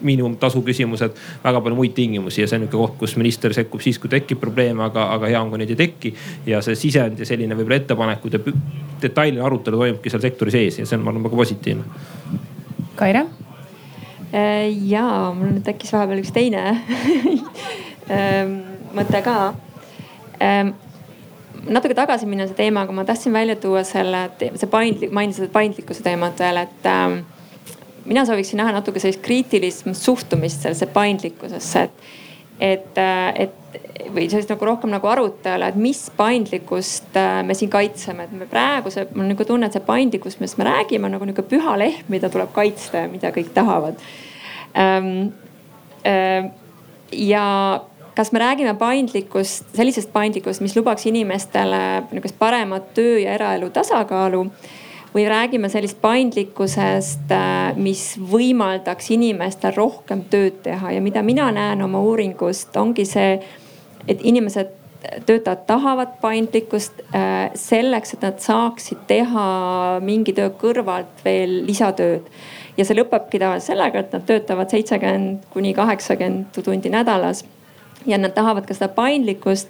miinimumtasu küsimused, väga palju muid tingimusi ja see on nihuke koht, kus minister sekkub siis, kui tekib probleeme, aga, aga hea on, kui neid ei teki. ja see sisend ja selline võib-olla ettepanekud ja detailne arutelu toimubki seal sektori sees ja see on, ma arvan, väga positiivne. Kaire? Äh, ja mul nüüd tekkis vahepeal üks teine ähm, mõte ka ähm, natuke tagasi minna see teemaga, ma tahtsin välja tuua selle, see paindlik, mainisid paindlikkuse teemat veel, et ähm, mina sooviksin näha natuke sellist kriitilist suhtumist sellesse paindlikkusesse, et et, et või sellist nagu rohkem nagu arutelu, et mis paindlikkust äh, me siin kaitseme, et me praegu see, mul on nagu tunne, et see paindlikkus, millest me räägime, on nagu nihuke püha lehm, mida tuleb kaitsta ja mida kõik tahavad ähm,. Ähm, ja kas me räägime paindlikkust, sellisest paindlikkust, mis lubaks inimestele nihukest paremat töö ja eraelu tasakaalu või räägime sellist paindlikkusest, äh, mis võimaldaks inimestel rohkem tööd teha ja mida mina näen oma uuringust, ongi see, et inimesed, töötajad tahavad paindlikkust äh, selleks, et nad saaksid teha mingi töö kõrvalt veel lisatööd ja see lõpebki tavaliselt sellega, et nad töötavad seitsekümmend kuni kaheksakümmend tundi nädalas. ja nad tahavad ka seda paindlikkust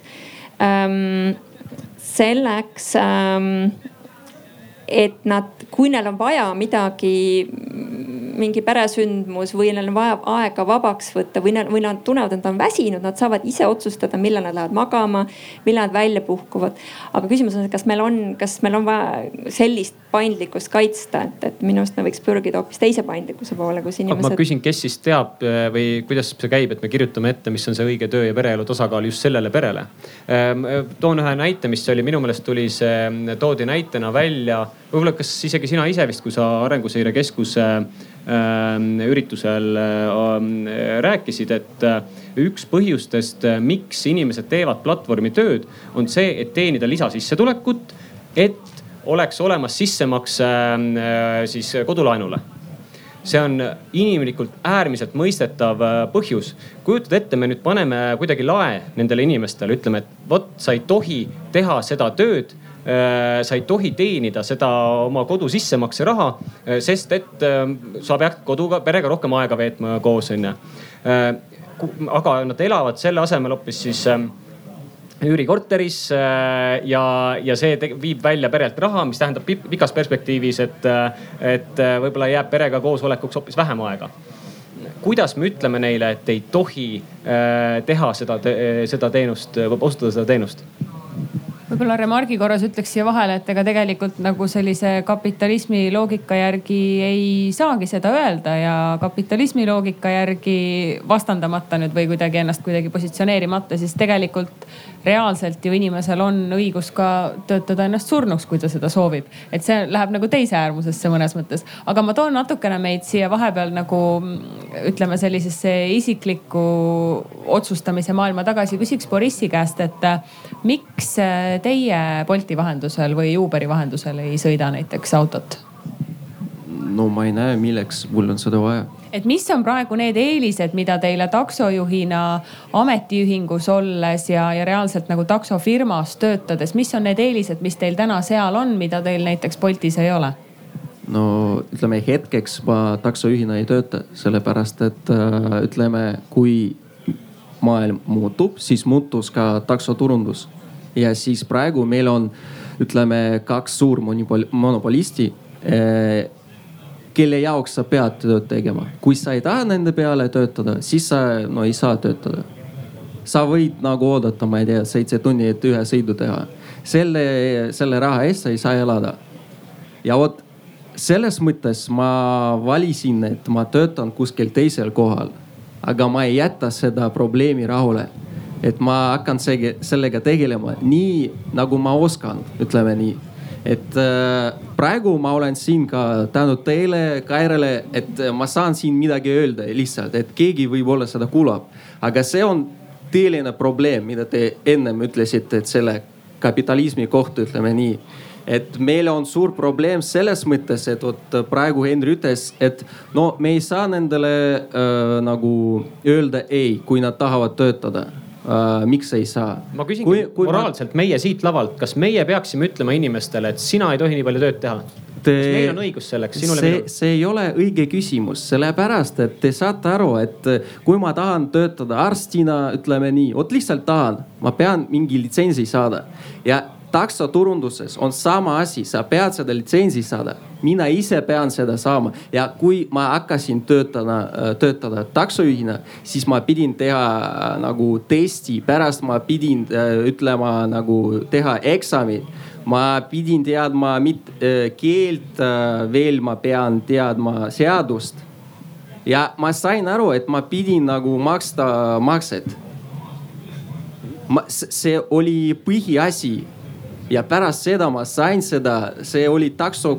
ähm, selleks ähm, et nad, kui neil on vaja midagi, mingi peresündmus või neil on vaja aega vabaks võtta või neil, või nad tunnevad, et nad on väsinud, nad saavad ise otsustada, millal nad lähevad magama, millal nad välja puhkuvad. aga küsimus on, kas meil on, kas meil on vaja sellist paindlikkust kaitsta, et, et minu arust me võiks pürgida hoopis teise paindlikkuse poole, kus inimesed. ma küsin, kes siis teab eh, või kuidas see käib, et me kirjutame ette, mis on see õige töö ja pereelu tasakaal just sellele perele. Ehm, toon ühe näite, mis oli minu meelest tuli see, toodi näitena välja võib-olla kas isegi sina ise vist, kui sa Arenguseire Keskuse äh, üritusel äh, rääkisid, et äh, üks põhjustest, äh, miks inimesed teevad platvormitööd, on see, et teenida lisasissetulekut, et oleks olemas sissemakse äh, siis kodulaenule see on inimlikult äärmiselt mõistetav põhjus. kujutad ette, me nüüd paneme kuidagi lae nendele inimestele, ütleme, et vot sa ei tohi teha seda tööd sa ei tohi teenida seda oma kodu sissemakse raha, äh, sest et äh, sa pead koduga, perega rohkem aega veetma koos onju. aga nad elavad selle asemel hoopis siis üürikorteris ja, ja see viib välja perelt raha, mis tähendab pikas perspektiivis, et, et võib-olla jääb perega koosolekuks hoopis vähem aega kuidas me ütleme neile, et ei tohi teha seda, seda teenust, osutada seda teenust? Võib-olla remargi korras ütleks siia vahele, et ega tegelikult nagu sellise kapitalismi loogika järgi ei saagi seda öelda ja kapitalismi loogika järgi vastandamata nüüd või kuidagi ennast kuidagi positsioneerimata, siis tegelikult reaalselt ju inimesel on õigus ka töötada ennast surnuks, kui ta seda soovib. et see läheb nagu teise äärmusesse mõnes mõttes. aga ma toon natukene meid siia vahepeal nagu ütleme sellisesse isiklikku otsustamise maailma tagasi. küsiks Borissi käest, et miks teie Bolti vahendusel või Uberi vahendusel ei sõida näiteks autot? No ma ei näe, milleks mul on seda vaja. et mis on praegu need eelised, mida teile taksojuhina ametiühingus olles ja, ja reaalselt nagu taksofirmas töötades, mis on need eelised, mis teil täna seal on, mida teil näiteks Boltis ei ole? no ütleme hetkeks ma taksojuhina ei tööta, sellepärast et äh, ütleme, kui maailm muutub, siis muutus ka taksoturundus. ja siis praegu meil on, ütleme kaks suur monopolisti äh, kelle jaoks sa pead tööd tegema. kui sa ei taha nende peale töötada, siis sa no ei saa töötada. sa võid nagu oodata, ma ei tea, seitse tundi, et ühe sõidu teha. selle, selle raha eest sa ei saa elada. ja vot selles mõttes ma valisin, et ma töötan kuskil teisel kohal. aga ma ei jäta seda probleemi rahule. et ma hakkan sellega tegelema nii nagu ma oskan, ütleme nii et äh, praegu ma olen siin ka tänu teile, Kairele, et ma saan siin midagi öelda lihtsalt, et keegi võib-olla seda kuulab. aga see on tõeline probleem, mida te ennem ütlesite, et selle kapitalismi kohta ütleme nii et meil on suur probleem selles mõttes, et vot praegu Henri ütles, et no me ei saa nendele äh, nagu öelda ei, kui nad tahavad töötada uh,. miks ei saa? ma küsingi kui, kui moraalselt ma... meie siit lavalt, kas meie peaksime ütlema inimestele, et sina ei tohi nii palju tööd teha? Te... kas meil on õigus selleks, sinul ja minul? see ei ole õige küsimus, sellepärast et te saate aru, et kui ma tahan töötada arstina, ütleme nii, vot lihtsalt tahan, ma pean mingi litsentsi saada ja taksoturunduses on sama asi, sa pead seda litsentsi saada. mina ise pean seda saama ja kui ma hakkasin töötama, äh, töötada taksojuhina, siis ma pidin teha äh, nagu testi, pärast ma pidin äh, ütlema nagu teha eksami ma pidin teadma mit, keelt, veel ma pean teadma seadust. ja ma sain aru, et ma pidin nagu maksta makset. see oli põhiasi ja pärast seda ma sain seda, see oli takso,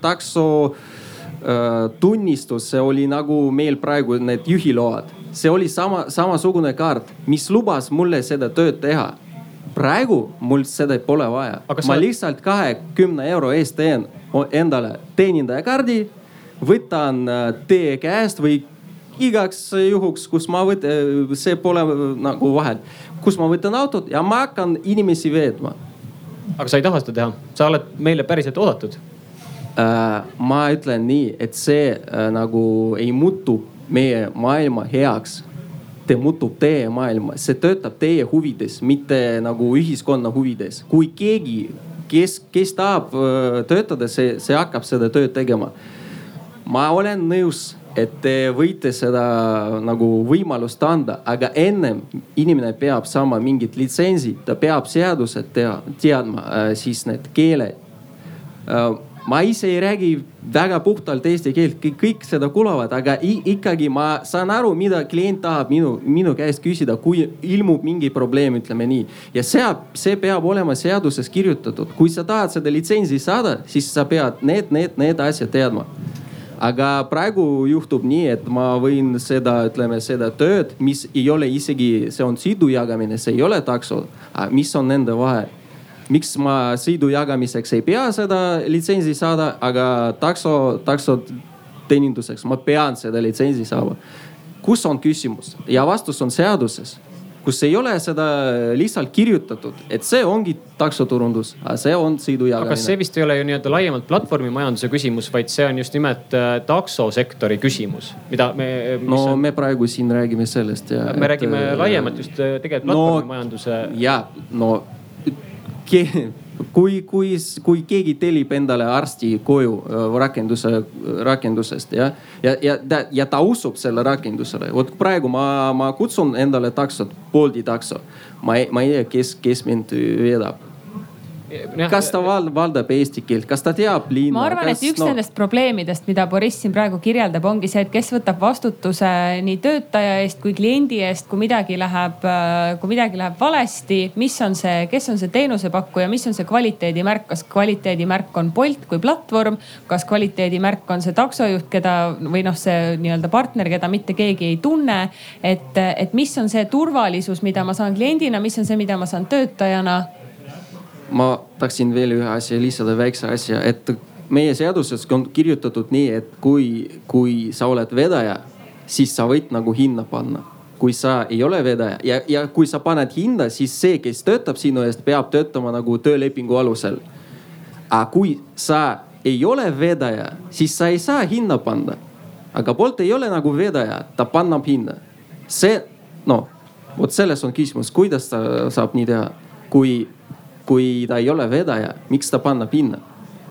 takso äh, tunnistus, see oli nagu meil praegu need juhiload. see oli sama, samasugune kaart, mis lubas mulle seda tööd teha. praegu mul seda pole vaja. ma sa... lihtsalt kahekümne euro eest teen endale teenindajakaardi, võtan äh, teie käest või igaks juhuks, kus ma võtan, see pole nagu vahet, kus ma võtan autot ja ma hakkan inimesi veetma aga sa ei taha seda teha, sa oled meile päriselt oodatud äh,. ma ütlen nii, et see äh, nagu ei muutu meie maailma heaks. Te muutub teie maailma, see töötab teie huvides, mitte nagu ühiskonna huvides. kui keegi, kes, kes tahab äh, töötada, see, see hakkab seda tööd tegema. ma olen nõus et te võite seda nagu võimalust anda, aga ennem inimene peab saama mingit litsentsi, ta peab seadused tea, teadma äh,, siis need keeled äh,. ma ise ei räägi väga puhtalt eesti keelt, kõik seda kuulavad, aga ikkagi ma saan aru, mida klient tahab minu, minu käest küsida, kui ilmub mingi probleem, ütleme nii. ja see, see peab olema seaduses kirjutatud, kui sa tahad seda litsentsi saada, siis sa pead need, need, need asjad teadma aga praegu juhtub nii, et ma võin seda, ütleme seda tööd, mis ei ole isegi, see on sõidu jagamine, see ei ole takso. mis on nende vahe? miks ma sõidu jagamiseks ei pea seda litsentsi saada, aga takso, taksod teeninduseks ma pean seda litsentsi saama. kus on küsimus ja vastus on seaduses kus ei ole seda lihtsalt kirjutatud, et see ongi taksoturundus, see on sõidujagamine. aga see vist ei ole ju nii-öelda laiemalt platvormimajanduse küsimus, vaid see on just nimelt äh, taksosektori küsimus, mida me. no on... me praegu siin räägime sellest ja. me et, räägime laiemalt just äh, tegelikult platvormimajanduse no,. ja no kui, kui, kui keegi tellib endale arsti koju äh, rakenduse, rakendusest ja, ja, ja ja ta usub selle rakendusele. vot praegu ma, ma kutsun endale taksot, Bolti takso. ma ei, ma ei tea, kes, kes mind veedab kas ta val, valdab eesti keelt, kas ta teab linna? ma arvan, et üks no... nendest probleemidest, mida Boriss siin praegu kirjeldab, ongi see, et kes võtab vastutuse nii töötaja eest kui kliendi eest, kui midagi läheb, kui midagi läheb valesti. mis on see, kes on see teenusepakkuja, mis on see kvaliteedimärk, kas kvaliteedimärk on Bolt kui platvorm, kas kvaliteedimärk on see taksojuht, keda või noh, see nii-öelda partner, keda mitte keegi ei tunne. et, et mis on see turvalisus, mida ma saan kliendina, mis on see, mida ma saan töötajana ma tahtsin veel ühe asja lisada, väikse asja, et meie seaduses on kirjutatud nii, et kui, kui sa oled vedaja, siis sa võid nagu hinna panna. kui sa ei ole vedaja ja, ja kui sa paned hinda, siis see, kes töötab sinu eest, peab töötama nagu töölepingu alusel. aga kui sa ei ole vedaja, siis sa ei saa hinna panna. aga Bolt ei ole nagu vedaja, ta pannab hinda. see, noh, vot selles on küsimus, kuidas ta saab nii teha, kui kui ta ei ole vedaja, miks ta panna pinna?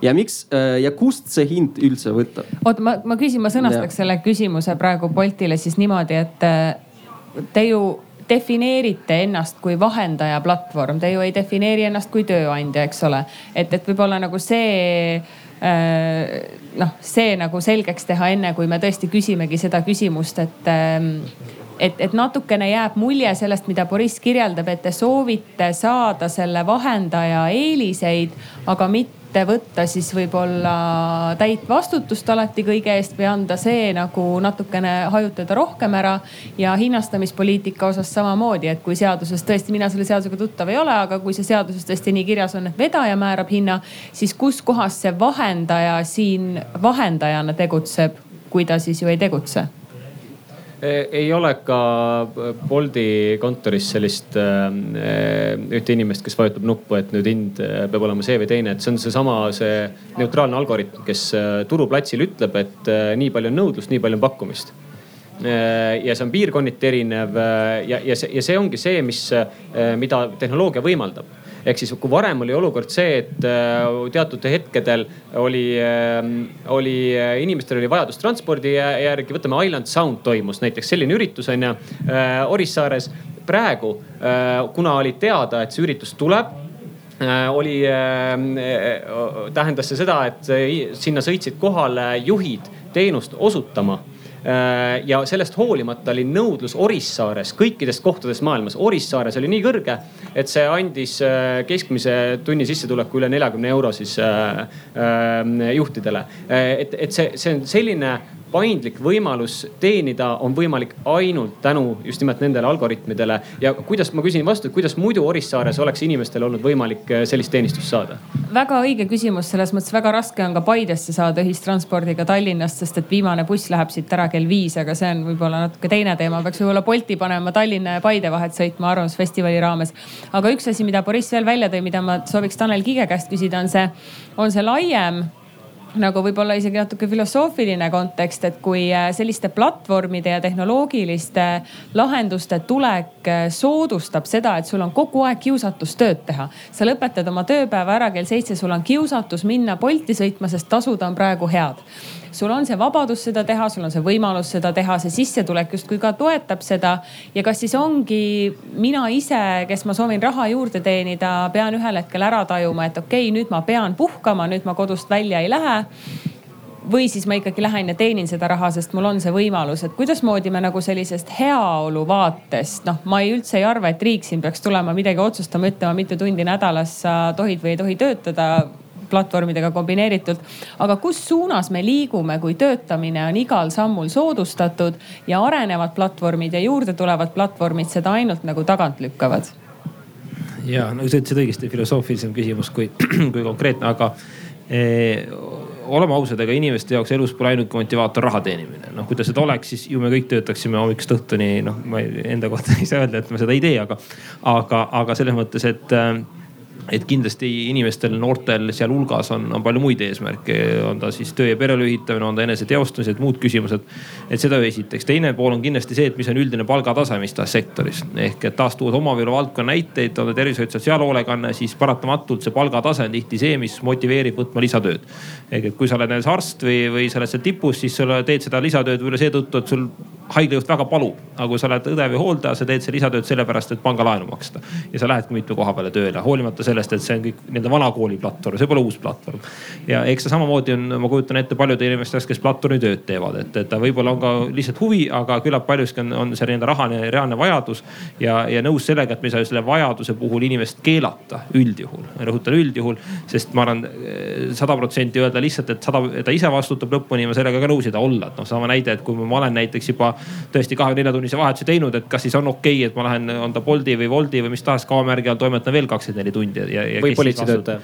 ja miks ja kust see hind üldse võtta? oota, ma, ma küsin, ma sõnastaks ja. selle küsimuse praegu Boltile siis niimoodi, et te ju defineerite ennast kui vahendaja platvorm, te ju ei defineeri ennast kui tööandja, eks ole. et, et võib-olla nagu see noh, see nagu selgeks teha, enne kui me tõesti küsimegi seda küsimust, et et, et natukene jääb mulje sellest, mida Boriss kirjeldab, et te soovite saada selle vahendaja eeliseid, aga mitte võtta siis võib-olla täit vastutust alati kõige eest või anda see nagu natukene hajutada rohkem ära. ja hinnastamispoliitika osas samamoodi, et kui seaduses tõesti, mina selle seadusega tuttav ei ole, aga kui see seaduses tõesti nii kirjas on, et vedaja määrab hinna, siis kus kohas see vahendaja siin vahendajana tegutseb, kui ta siis ju ei tegutse ei ole ka Bolti kontoris sellist äh, ühte inimest, kes vajutab nuppu, et nüüd hind äh, peab olema see või teine, et see on seesama, see neutraalne algoritm, kes äh, turuplatsil ütleb, et nii palju on nõudlust, nii palju on pakkumist. Ja see on piirkonniti erinev ja, ja see, ja see ongi see, mis, mida tehnoloogia võimaldab ehk siis, kui varem oli olukord see, et äh, teatud hetkedel oli, ähm, oli, äh, inimestel oli vajadus transpordi järgi, võtame Island Sound toimus näiteks selline üritus on ju äh, Orissaares. praegu, kuna oli teada, et see üritus tuleb oli, tähendas see seda, et sinna sõitsid kohale juhid teenust osutama ja sellest hoolimata oli nõudlus Orissaares kõikidest kohtadest maailmas. Orissaares oli nii kõrge, et see andis äh, keskmise tunni sissetuleku üle neljakümne euro siis äh, juhtidele. et, et see, see on selline paindlik võimalus teenida on võimalik ainult tänu just nimelt nendele algoritmidele. ja kuidas, ma küsin vastu, kuidas muidu Orissaares oleks inimestel olnud võimalik äh, sellist teenistust saada? väga õige küsimus, selles mõttes väga raske on ka Paidesse saada ühistranspordiga Tallinnast, sest et viimane buss läheb siit ära kell viis, aga see on võib-olla natuke teine teema, peaks võib-olla Bolti panema Tallinna ja Paide vahet sõitma Arvamusfestivali raames. aga üks asi, mida Boriss veel välja tõi, mida ma sooviks Tanel Kiige käest küsida, on see, on see laiem nagu võib-olla isegi natuke filosoofiline kontekst, et kui äh, selliste platvormide ja tehnoloogiliste lahenduste tulek äh, soodustab seda, et sul on kogu aeg kiusatus tööd teha. sa lõpetad oma tööpäeva ära kell seitse, sul on kiusatus minna Bolti sõitma, sest tasud on praegu head sul on see vabadus seda teha, sul on see võimalus seda teha, see sissetulek justkui ka toetab seda. ja kas siis ongi mina ise, kes ma soovin raha juurde teenida, pean ühel hetkel ära tajuma, et okei okay,, nüüd ma pean puhkama, nüüd ma kodust välja ei lähe. Või siis ma ikkagi lähen ja teenin seda raha, sest mul on see võimalus, et kuidasmoodi me nagu sellisest heaolu vaatest, noh, ma ei üldse ei arva, et riik siin peaks tulema midagi otsustama, ütlema, mitu tundi nädalas sa tohid või ei tohi töötada platvormidega kombineeritult. aga kus suunas me liigume, kui töötamine on igal sammul soodustatud ja arenevad platvormid ja juurde tulevad platvormid seda ainult nagu tagant lükkavad? ja no sa ütlesid õigesti, filosoofilisem küsimus kui, kui konkreetne, aga eh, oleme ausad, ega inimeste jaoks elus pole ainuke motivaator raha teenimine. noh, kui ta seda oleks, siis ju me kõik töötaksime hommikust õhtuni, noh, ma enda kohta ei saa öelda, et ma seda ei tee, aga, aga, aga selles mõttes, et äh, et kindlasti inimestel, noortel sealhulgas on, on palju muid eesmärke, on ta siis töö ja pereelu ühitamine, on ta eneseteostamised, muud küsimused. et seda esiteks, teine pool on kindlasti see, et mis on üldine palgatase mis tahes sektoris. ehk et taas tuues oma valdkonna näiteid, on ta tervishoid, sotsiaalhoolekanne, siis paratamatult see palgatase on tihti see, mis motiveerib võtma lisatööd. ehk et kui sa oled näiteks arst või, või sa oled seal tipus, siis sa teed seda lisatööd võib-olla seetõttu, et sul haiglajuht väga palub. aga kui sa oled õde või hooldaja, sa teed seda lisatööd sellepärast, et pangalaenu maksta. ja sa lähedki mitme koha peale tööle, hoolimata sellest, et see on kõik nii-öelda vana kooli platvorm, see pole uus platvorm. ja eks see samamoodi on, ma kujutan ette paljude inimeste jaoks, kes platvormi tööd teevad, et, et ta võib-olla on ka lihtsalt huvi, aga küllap paljuski on, on see nii-öelda rahaline reaalne vajadus. ja, ja nõus sellega, et me ei saa selle vajaduse puhul inimest keelata üldjuhul, rõhutan üldjuhul, sest ma arvan sada protsenti öelda lihtsalt, et sada, ta ise vastutab lõpuni, ma sellega ka nõus ei taha olla, et noh, sama näide, et kui ma olen näiteks juba tõesti kahekümne nelja tunnise vahetuse teinud, et kas siis on okei okay,, et ma lähen, on ta Bolti või Wolti või mis tahes kaamärgi all toimetan veel kakskümmend neli tundi ja, ja. või politseitöötaja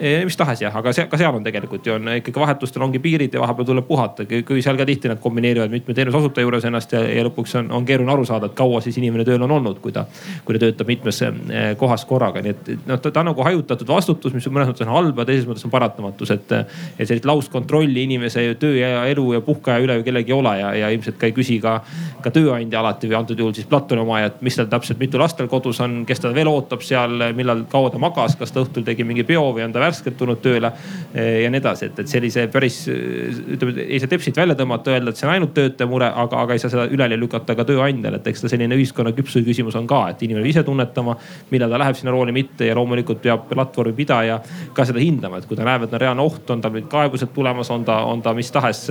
mis tahes jah, aga see, ka seal on tegelikult ju on ikkagi vahetustel ongi piirid ja vahepeal tuleb puhata. kui seal ka tihti nad kombineerivad mitme teenuseosutaja juures ennast ja, ja lõpuks on, on keeruline aru saada, et kaua siis inimene tööl on olnud, kui ta, kui ta töötab mitmes eh, kohas korraga. nii et noh, ta on nagu hajutatud vastutus, mis mõnes mõttes on halb ja teises mõttes on paratamatus, et, et sellist lauskontrolli inimese töö ja elu ja puhkeaja üle ju kellelgi ei ole ja, ja ilmselt ka ei küsi ka, ka tööandja alati või antud juhul siis platvormi omaja, et mis tal täpselt, mitu last tal kodus on, kes teda veel ootab seal, millal, kaua ta magas, kas ta õhtul tegi mingi peo või on ta värskelt tulnud tööle ja nii edasi, et, et sellise päris ütleme, ei saa tepsit välja tõmmata, öelda, et see on ainult töötaja mure, aga, aga ei saa seda üleli lükata ka tööandjale, et eks ta selline ühiskonna küpsuse küsimus on ka, et inimene peab ise tunnetama, millal ta läheb sinna rooli, mitte ja loomulikult peab platvormi pidaja ka seda hindama, et kui ta näeb, et on reaalne oht, on tal mingid kaebused tulemas, on ta, on ta mis tahes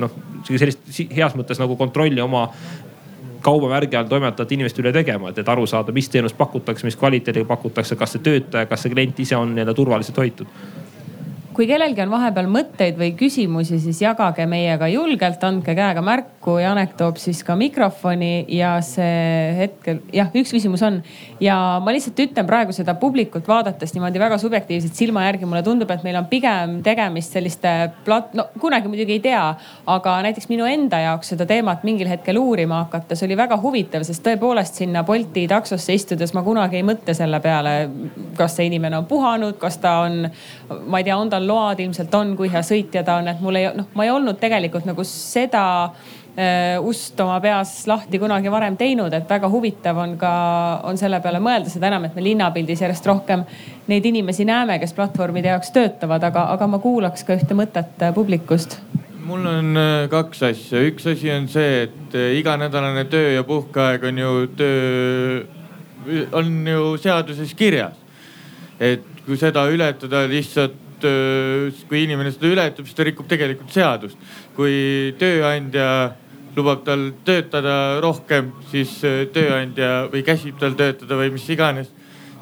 noh, sellist heas mõttes nagu kontrolli oma kaubamärgi all toimetavate inimeste üle tegema, et, et aru saada, mis teenust pakutakse, mis kvaliteediga pakutakse, kas see töötaja, kas see klient ise on nii-öelda turvaliselt hoitud kui kellelgi on vahepeal mõtteid või küsimusi, siis jagage meiega julgelt, andke käega märku. Janek toob siis ka mikrofoni ja see hetkel jah, üks küsimus on. ja ma lihtsalt ütlen praegu seda publikut vaadates niimoodi väga subjektiivselt silma järgi, mulle tundub, et meil on pigem tegemist selliste plat-, no kunagi muidugi ei tea, aga näiteks minu enda jaoks seda teemat mingil hetkel uurima hakates oli väga huvitav, sest tõepoolest sinna Bolti taksosse istudes ma kunagi ei mõtle selle peale, kas see inimene on puhanud, kas ta on, ma ei tea, on tal tal load ilmselt on, kui hea sõitja ta on, et mul ei noh, ma ei olnud tegelikult nagu seda äh, ust oma peas lahti kunagi varem teinud, et väga huvitav on ka, on selle peale mõelda, seda enam, et me linnapildis järjest rohkem neid inimesi näeme, kes platvormide jaoks töötavad, aga, aga ma kuulaks ka ühte mõtet äh, publikust mul on äh, kaks asja, üks asi on see, et iganädalane töö ja puhkeaeg on ju töö, on ju seaduses kirjas. et kui seda ületada lihtsalt kui inimene seda ületab, siis ta rikub tegelikult seadust. kui tööandja lubab tal töötada rohkem, siis äh, tööandja või käsib tal töötada või mis iganes,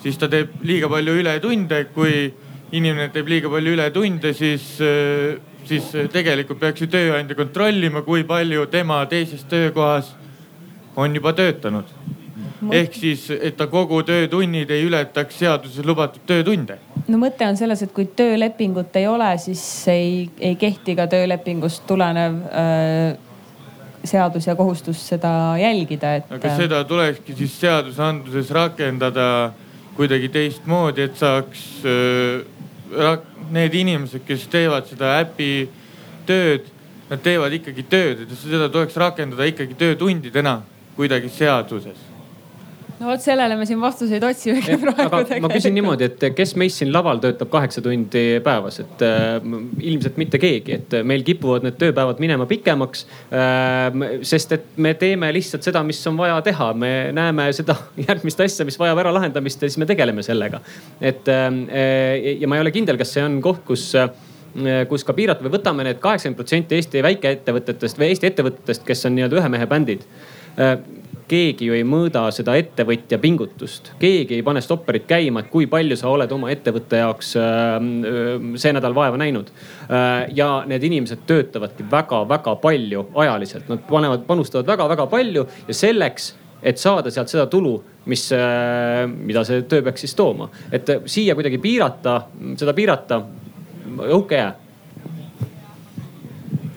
siis ta teeb liiga palju ületunde. kui inimene teeb liiga palju ületunde, siis, äh, siis tegelikult peaks ju tööandja kontrollima, kui palju tema teises töökohas on juba töötanud. ehk siis, et ta kogu töötunnid ei ületaks seaduses lubatud töötunde no mõte on selles, et kui töölepingut ei ole, siis ei, ei kehti ka töölepingust tulenev äh, seadus ja kohustus seda jälgida, et. aga seda tulekski siis seadusandluses rakendada kuidagi teistmoodi, et saaks äh, need inimesed, kes teevad seda äpi tööd, nad teevad ikkagi tööd, et seda tuleks rakendada ikkagi töötundidena kuidagi seaduses no vot sellele me siin vastuseid otsimegi praegu ma küsin niimoodi, et kes meist siin laval töötab kaheksa tundi päevas, et äh, ilmselt mitte keegi, et meil kipuvad need tööpäevad minema pikemaks äh,. sest et me teeme lihtsalt seda, mis on vaja teha, me näeme seda järgmist asja, mis vajab ära lahendamist ja siis me tegeleme sellega. et äh, ja ma ei ole kindel, kas see on koht, kus äh, kus ka piirata või võtame need kaheksakümmend protsenti Eesti väikeettevõtetest või Eesti ettevõtetest, kes on nii-öelda ühe mehe bändid äh, keegi ju ei mõõda seda ettevõtja pingutust, keegi ei pane stopperit käima, et kui palju sa oled oma ettevõtte jaoks ähm, äh, see nädal vaeva näinud. Äh, ja need inimesed töötavadki väga-väga palju ajaliselt, nad panevad, panustavad väga-väga palju ja selleks et saada sealt seda tulu, mis, äh, mida see töö peaks siis tooma. et siia kuidagi piirata, seda piirata, uhke jää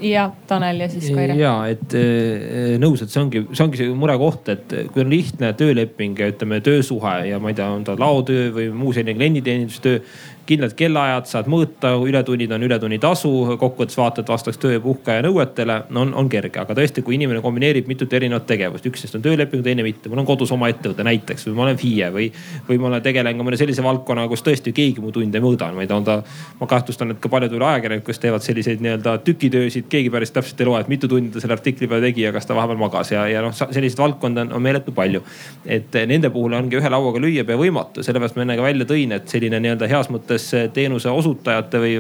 ja Tanel ja siis Kaire. ja et äh, nõus, et see ongi, see ongi see murekoht, et kui on lihtne tööleping ja ütleme töösuhe ja ma ei tea, on ta laotöö või muu selline klienditeenindustöö kindlad kellaajad, saad mõõta, ületunnid on ületunnitasu, kokkuvõttes vaatad, vastaks töö ja puhkeaja nõuetele, no on, on kerge. aga tõesti, kui inimene kombineerib mitut erinevat tegevust, üks neist on tööleping, teine mitte. mul on kodus oma ettevõte näiteks või ma olen FIE või, või ma olen, tegelen ka mõne sellise valdkonnaga, kus tõesti keegi mu tunde ei mõõda. ma ei tea, on ta, ma kahtlustan, et ka paljud ajakirjanikud, kes teevad selliseid nii-öelda tükitöösid, keegi päris täpselt ei loe, et mitu tundi ta selle artikli peale tegi ja kas ta vahepeal magas ja, ja noh, selliseid valdkondi on, on meeletu palju. et nende puhul ongi ühe lauaga lüüa pea võimatu, sellepärast ma enne ka välja tõin, et selline nii-öelda heas mõttes mõttes teenuse osutajate või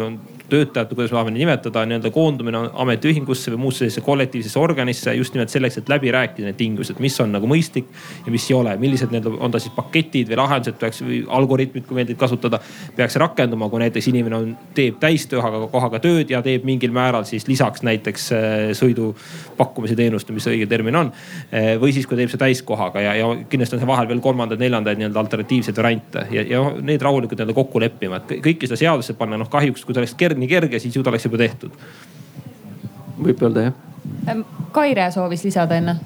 töötajate, kuidas me tahame nimetada, nii-öelda koondumine ametiühingusse või muusse sellisesse kollektiivsesse organisse just nimelt selleks, et läbi rääkida need tingimused, mis on nagu mõistlik ja mis ei ole. millised need on ta siis paketid või lahendused peaks või algoritmid, kui meeldib kasutada, peaks rakenduma, kui näiteks inimene on, teeb täistööga kohaga tööd ja teeb mingil määral siis lisaks näiteks äh, sõidu pakkumise teenust, mis õige termin on. Äh, või siis, kui teeb see täiskohaga ja, ja kindlasti on seal vahel veel kolmandaid-neljandaid nii-öelda alternatiivseid variante ja, ja need rahulikult nii-öelda kokku leppima, et kõike seda seadusesse panna, noh kahjuks, kui ta oleks kerge nii kerge, siis ju ta oleks juba tehtud. võib öelda jah. Kaire soovis lisada enne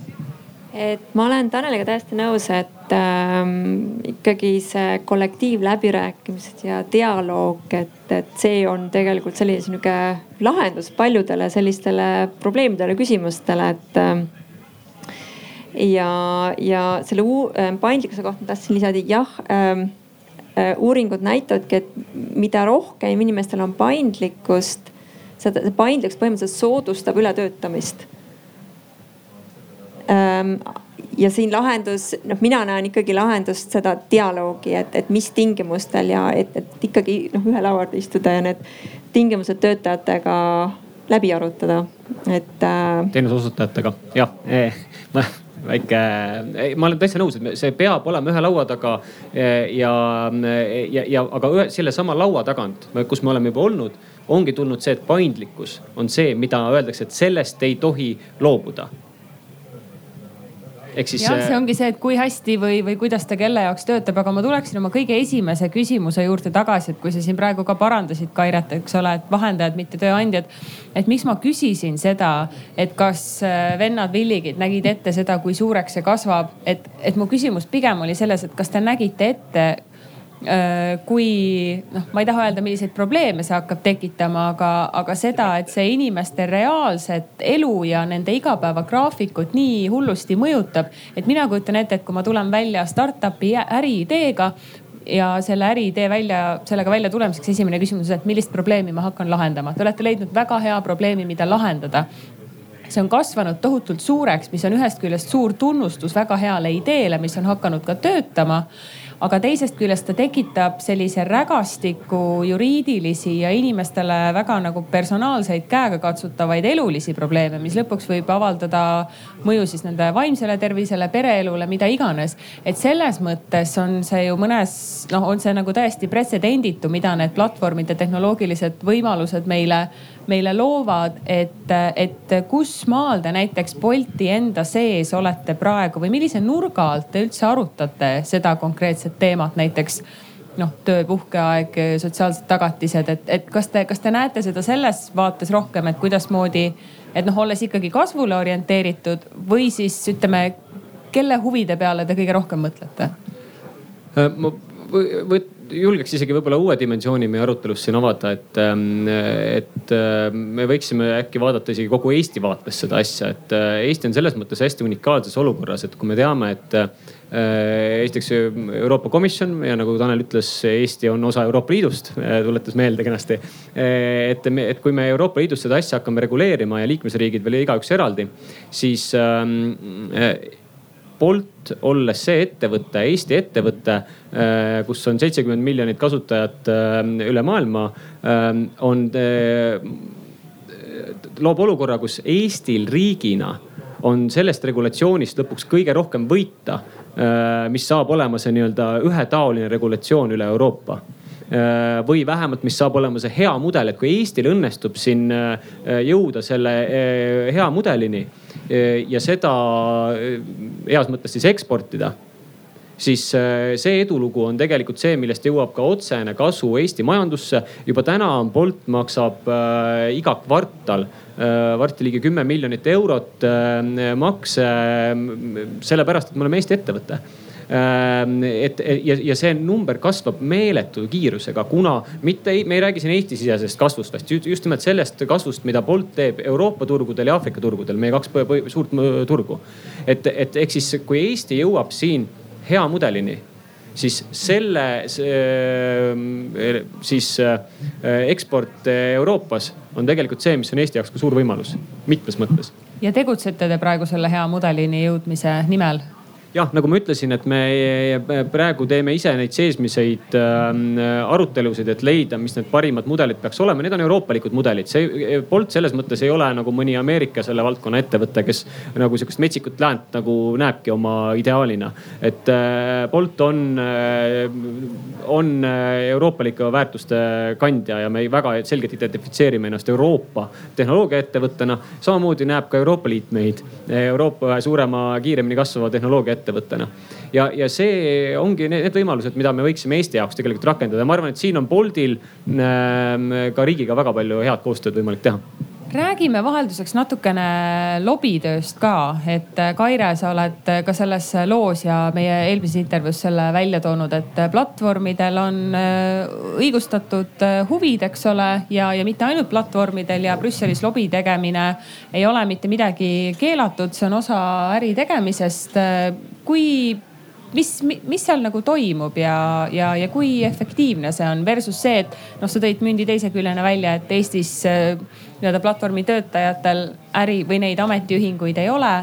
et ma olen Taneliga täiesti nõus, et ähm, ikkagi see kollektiivläbirääkimised ja dialoog, et, et see on tegelikult selline sihuke lahendus paljudele sellistele probleemidele, küsimustele, et ähm, ja, ja selle ähm, paindlikkuse kohta tahtsin lisada, jah ähm, äh, uuringud näitavadki, et mida rohkem inimestel on paindlikkust, seda see paindlikkus põhimõtteliselt soodustab ületöötamist. Ähm, ja siin lahendus, noh, mina näen ikkagi lahendust seda dialoogi, et, et mis tingimustel ja et, et ikkagi noh, ühe laua äärde istuda ja need tingimused töötajatega läbi arutada, et äh.... teenuse osutajatega, jah väike, ma olen täitsa nõus, et see peab olema ühe laua taga ja, ja, ja aga ühe, sellesama laua tagant, kus me oleme juba olnud, ongi tulnud see, et paindlikkus on see, mida öeldakse, et sellest ei tohi loobuda ehk siis. jah, see ongi see, et kui hästi või, või kuidas ta kelle jaoks töötab, aga ma tuleksin oma kõige esimese küsimuse juurde tagasi, et kui sa siin praegu ka parandasid Kairet, eks ole, et vahendajad, mitte tööandjad. et miks ma küsisin seda, et kas äh, vennad Villigid nägid ette seda, kui suureks see kasvab, et, et mu küsimus pigem oli selles, et kas te nägite ette kui noh, ma ei taha öelda, milliseid probleeme see hakkab tekitama, aga, aga seda, et see inimeste reaalset elu ja nende igapäevagraafikut nii hullusti mõjutab. et mina kujutan ette, et kui ma tulen välja startup'i äriideega ja selle äriidee välja, sellega välja tulemiseks esimene küsimus, et millist probleemi ma hakkan lahendama. Te olete leidnud väga hea probleemi, mida lahendada see on kasvanud tohutult suureks, mis on ühest küljest suur tunnustus väga heale ideele, mis on hakanud ka töötama aga teisest küljest ta tekitab sellise rägastiku juriidilisi ja inimestele väga nagu personaalseid käegakatsutavaid elulisi probleeme, mis lõpuks võib avaldada mõju siis nende vaimsele tervisele, pereelule, mida iganes. et selles mõttes on see ju mõnes, noh, on see nagu täiesti pretsedenditu, mida need platvormid ja tehnoloogilised võimalused meile meile loovad, et, et kus maal te näiteks Bolti enda sees olete praegu või millise nurga alt te üldse arutate seda konkreetset teemat, näiteks noh, töö, puhkeaeg, sotsiaalsed tagatised, et, et kas te, kas te näete seda selles vaates rohkem, et kuidasmoodi, et noh, olles ikkagi kasvule orienteeritud või siis ütleme, kelle huvide peale te kõige rohkem mõtlete? Äh, ma võt-, julgeks isegi võib-olla uue dimensiooni meie arutelus siin avada, et, ähm, et äh, me võiksime äkki vaadata isegi kogu Eesti vaates seda asja, et äh, Eesti on selles mõttes hästi unikaalses olukorras, et kui me teame, et äh, esiteks Euroopa Komisjon ja nagu Tanel ütles, Eesti on osa Euroopa Liidust, tuletas meelde kenasti. et, et kui me Euroopa Liidus seda asja hakkame reguleerima ja liikmesriigid veel igaüks eraldi, siis ähm, Bolt, olles see ettevõte, Eesti ettevõte, äh, kus on seitsekümmend miljonit kasutajat äh, üle maailma, äh, on, loob olukorra, kus Eestil riigina on sellest regulatsioonist lõpuks kõige rohkem võita, mis saab olema see nii-öelda ühetaoline regulatsioon üle Euroopa. Või vähemalt, mis saab olema see hea mudel, et kui Eestil õnnestub siin jõuda selle hea mudelini ja seda heas mõttes siis eksportida siis see edulugu on tegelikult see, millest jõuab ka otsene kasu Eesti majandusse. juba täna Bolt maksab äh, iga kvartal äh, varsti ligi kümme miljonit eurot äh, makse äh, sellepärast, et me oleme Eesti ettevõte et ja, ja see number kasvab meeletu kiirusega, kuna mitte, me ei räägi siin Eesti-sisesest kasvust, vaid just nimelt sellest kasvust, mida Bolt teeb Euroopa turgudel ja Aafrika turgudel, meie kaks suurt turgu. et, et ehk siis, kui Eesti jõuab siin hea mudelini siis selle, siis äh, eksport Euroopas on tegelikult see, mis on Eesti jaoks ka suur võimalus mitmes mõttes. ja tegutsete te praegu selle hea mudelini jõudmise nimel? Jah, nagu ma ütlesin, et me praegu teeme ise neid seesmiseid äh, arutelusid, et leida, mis need parimad mudelid peaks olema. Need on euroopalikud mudelid, see Bolt selles mõttes ei ole nagu mõni Ameerika selle valdkonna ettevõte, kes nagu sihukest metsikut läänt nagu näebki oma ideaalina. et äh, Bolt on äh,, on äh, euroopalike väärtuste kandja ja me väga selgelt identifitseerime ennast Euroopa tehnoloogiaettevõttena. samamoodi näeb ka Euroopa Liit meid Euroopa ühe suurema, kiiremini kasvava tehnoloogia ettevõttena. Ja, ja see ongi need, võimalused, mida me võiksime Eesti jaoks tegelikult rakendada. ma arvan, et siin on Boltil äh, ka riigiga väga palju head koostööd võimalik teha räägime vahelduseks natukene lobitööst ka, et äh, Kaire, sa oled äh, ka selles loos ja meie eelmises intervjuus selle välja toonud, et äh, platvormidel on õigustatud huvid, eks ole, ja, ja mitte ainult platvormidel ja Brüsselis lobi tegemine ei ole mitte midagi keelatud, see on osa äri tegemisest. kui mis, mis seal nagu toimub ja, ja, ja kui efektiivne see on versus see, et noh, sa tõid mündi teise küljena välja, et Eestis nii-öelda platvormi töötajatel äri või neid ametiühinguid ei ole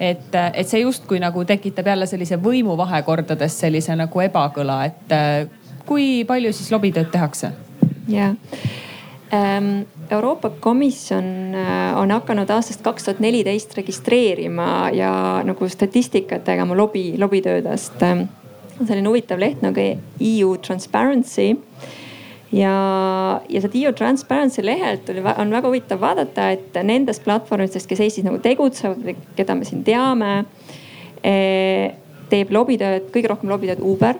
et, et see justkui nagu tekitab jälle sellise võimu vahekordades sellise nagu ebakõla, et äh, kui palju siis lobitööd tehakse? jah ähm, Euroopa Komisjon äh, on hakanud aastast kaks tuhat neliteist registreerima ja nagu statistikat tegema lobi, lobitöödest. selline huvitav leht nagu EU Transparency ja, ja sealt EU Transparency lehelt oli, on väga huvitav vaadata, et nendest platvormidest, kes Eestis nagu tegutsevad keda me siin teame eh,, teeb lobitööd, kõige rohkem lobitööd Uber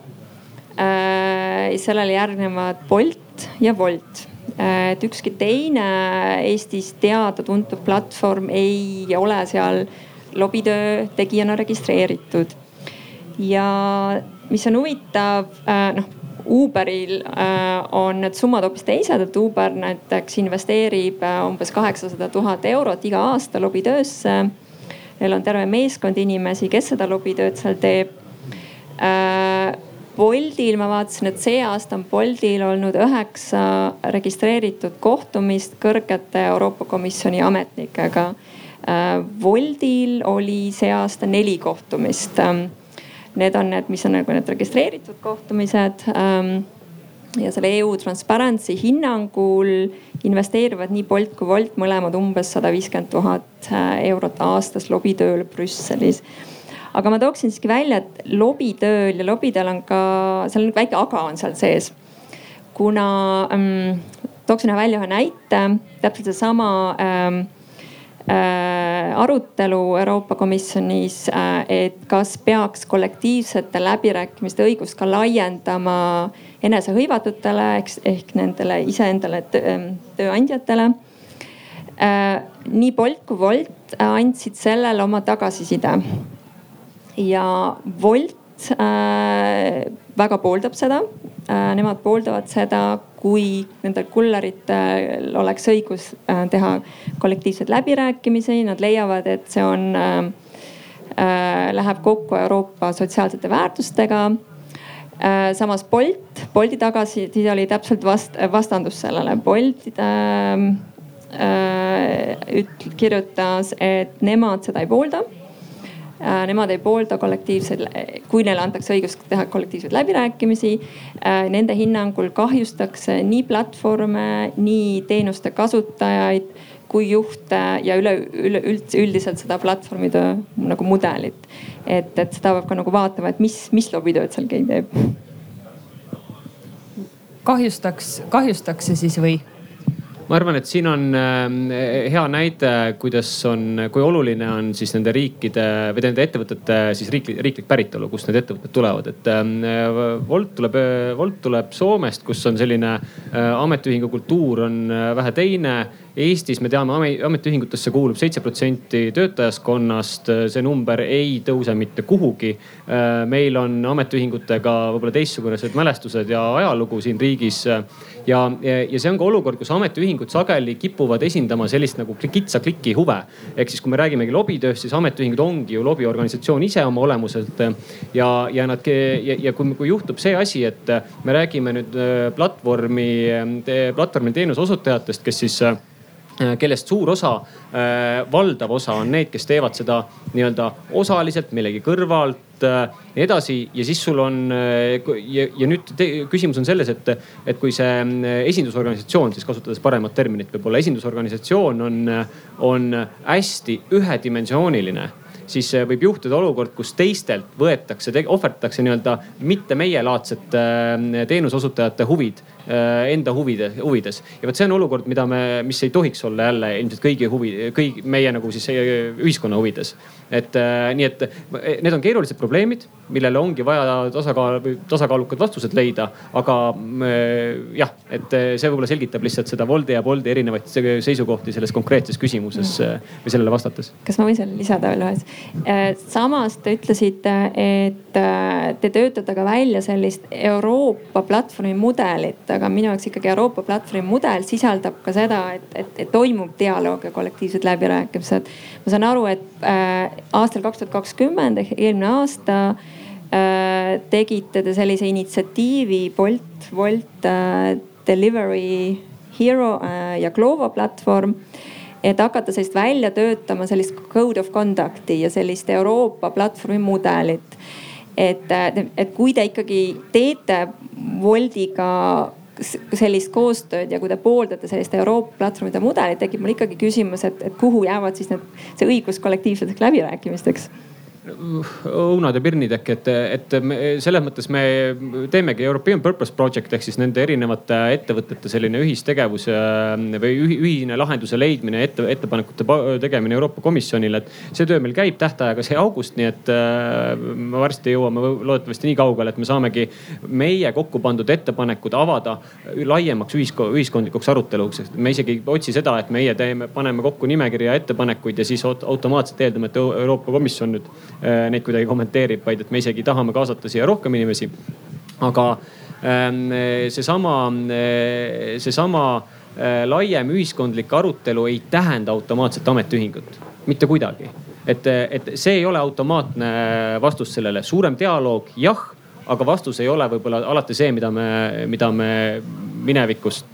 eh,. sellele järgnevad Bolt ja Wolt eh,. et ükski teine Eestis teada-tuntud platvorm ei ole seal lobitöö tegijana registreeritud. ja mis on huvitav, noh Uberil äh, on need summad hoopis teised, et Uber näiteks investeerib äh, umbes kaheksasada tuhat eurot iga aasta lobitöösse. Neil on terve meeskond inimesi, kes seda lobitööd seal teeb. Äh, Boltil ma vaatasin, et see aasta on Boltil olnud üheksa registreeritud kohtumist kõrgete Euroopa Komisjoni ametnikega. Woldil oli see aasta neli kohtumist Need on need, mis on nagu need registreeritud kohtumised ähm, ja selle EU Transparency hinnangul investeerivad nii Bolt kui Wolt mõlemad umbes sada viiskümmend tuhat äh, eurot aastas lobitööl Brüsselis. aga ma tooksin siiski välja, et lobitööl ja lobitööl on ka, seal on väike aga on seal sees. kuna ähm,, tooksin välja ühe näite, täpselt seesama ähm, Äh, arutelu Euroopa Komisjonis, äh, et kas peaks kollektiivsete läbirääkimiste õigust ka laiendama enesehõivatutele ehk, ehk nendele iseendale ähm, tööandjatele. Äh, nii Bolt kui Wolt andsid sellele oma tagasiside ja Wolt väga pooldab seda. Nemad pooldavad seda, kui nendel kullaritel oleks õigus äh, teha kollektiivseid läbirääkimisi, nad leiavad, et see on äh,, äh läheb kokku Euroopa sotsiaalsete väärtustega äh,. samas Bolt, Bolti tagasiside oli täpselt vast, vastandus sellele. Bolt äh, äh, kirjutas, et nemad seda ei poolda nemad ei poolda kollektiivseid, kui neile antakse õigus teha kollektiivseid läbirääkimisi. Äh, nende hinnangul kahjustatakse nii platvorme, nii teenuste kasutajaid kui juhte ja üle, üle üldse üldiselt seda platvormitöö nagu mudelit. et, et seda peab ka nagu vaatama, et mis, mis lobitööd seal keegi teeb. kahjustaks, kahjustaks see siis või? Ma arvan, et siin on äh, hea näide, kuidas on, kui oluline on siis nende riikide või nende ettevõtete siis riiklik, riiklik päritolu, kust need ettevõtted tulevad, et äh, Wolt tuleb, Wolt tuleb Soomest, kus on selline äh, ametiühingu kultuur on vähe teine Eestis me teame, ametiühingutesse kuulub seitse protsenti töötajaskonnast, see number ei tõuse mitte kuhugi. meil on ametiühingutega võib-olla teistsugused mälestused ja ajalugu siin riigis. Ja, ja see on ka olukord, kus ametiühingud sageli kipuvad esindama sellist nagu kitsa kliki huve. ehk siis, kui me räägimegi lobitööst, siis ametiühingud ongi ju lobiorganisatsioon ise oma olemuselt. ja, ja nad ja, ja kui, kui juhtub see asi, et me räägime nüüd äh, platvormi, platvormi teenuse osutajatest, kes siis Äh, kellest suur osa, äh, valdav osa on need, kes teevad seda nii-öelda osaliselt millegi kõrvalt äh, nii edasi. Ja siis sul on ja, ja nüüd te, küsimus on selles, et, et kui see esindusorganisatsioon siis kasutades paremat terminit võib-olla esindusorganisatsioon on, on hästi ühedimensiooniline siis võib juhtuda olukord, kus teistelt võetakse, ohverdatakse nii-öelda mitte meielaadsete teenuseosutajate huvid Äh, enda huvide, huvides. ja vot see on olukord, mida me, mis ei tohiks olla jälle ilmselt kõigi huvi, kõigi meie nagu siis äh, ühiskonna huvides. et äh, nii, et need on keerulised probleemid, millele ongi vaja tasakaal tasakaalukad vastused leida. aga jah, et see võib-olla selgitab lihtsalt seda Woldi ja Bolti erinevaid seisukohti selles konkreetses küsimuses või sellele vastates. kas ma võin selle lisada veel ühe? samas te ütlesite, et te töötate ka välja sellist Euroopa platvormi mudelit aga minu jaoks ikkagi Euroopa platvormi mudel sisaldab ka seda, et, et, et toimub dialoog ja kollektiivsed läbirääkimised. ma saan aru, et äh, aastal kaks tuhat kakskümmend ehk eelmine aasta tegite te sellise initsiatiivi Bolt, Wolt Delivery Hero ja Glovo platvorm et hakata sellist välja töötama sellist code of conduct'i ja sellist Euroopa platvormi mudelit. et, et kui te ikkagi teete Woldiga sellist koostööd ja kui te pooldate sellist Euroopa platvormide mudelit, tekib mul ikkagi küsimus, et, et kuhu jäävad siis need, see õigus kollektiivseteks läbirääkimisteks õunad ja pirnid ehk et, et me, selles mõttes me teemegi European Purpose Project ehk siis nende erinevate ettevõtete selline ühistegevus või ühine lahenduse leidmine, ette, ettepanekute tegemine Euroopa Komisjonile. et see töö meil käib, tähtajaga sai august, nii et äh, me varsti jõuame loodetavasti nii kaugele, et me saamegi meie kokku pandud ettepanekud avada laiemaks ühisko, ühiskondlikuks aruteluks. me isegi ei otsi seda, et meie teeme, paneme kokku nimekirja ettepanekuid ja siis automaatselt eeldame, et Euroopa Komisjon nüüd Äh, neid kuidagi kommenteerib, vaid et me isegi tahame kaasata siia rohkem inimesi. aga ähm, seesama, äh, seesama äh, laiem ühiskondlik arutelu ei tähenda automaatselt ametiühingut, mitte kuidagi. et, et see ei ole automaatne vastus sellele, suurem dialoog, jah, aga vastus ei ole võib-olla alati see, mida me, mida me minevikust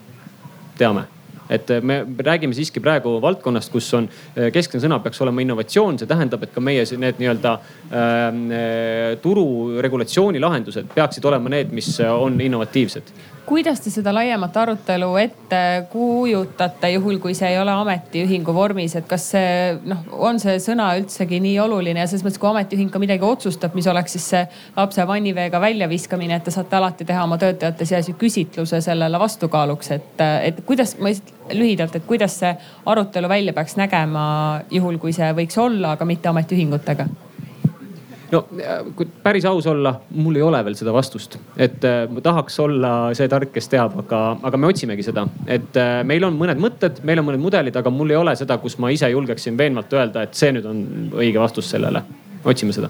teame et äh, me räägime siiski praegu valdkonnast, kus on äh, keskne sõna peaks olema innovatsioon, see tähendab, et ka meie need nii-öelda ähm, äh, turu regulatsiooni lahendused peaksid olema need, mis on innovatiivsed kuidas te seda laiemat arutelu ette kujutate, juhul kui see ei ole ametiühingu vormis, et kas see noh, on see sõna üldsegi nii oluline ja selles mõttes, kui ametiühing ka midagi otsustab, mis oleks siis see lapse vanniveega väljaviskamine, et te saate alati teha oma töötajate seas ju küsitluse sellele vastukaaluks, et, et kuidas, ma lihtsalt lühidalt, et kuidas see arutelu välja peaks nägema, juhul kui see võiks olla, aga mitte ametiühingutega no kui päris aus olla, mul ei ole veel seda vastust, et äh, ma tahaks olla see tark, kes teab, aga, aga me otsimegi seda, et äh, meil on mõned mõtted, meil on mõned mudelid, aga mul ei ole seda, kus ma ise julgeksin veenvalt öelda, et see nüüd on õige vastus sellele. otsime seda.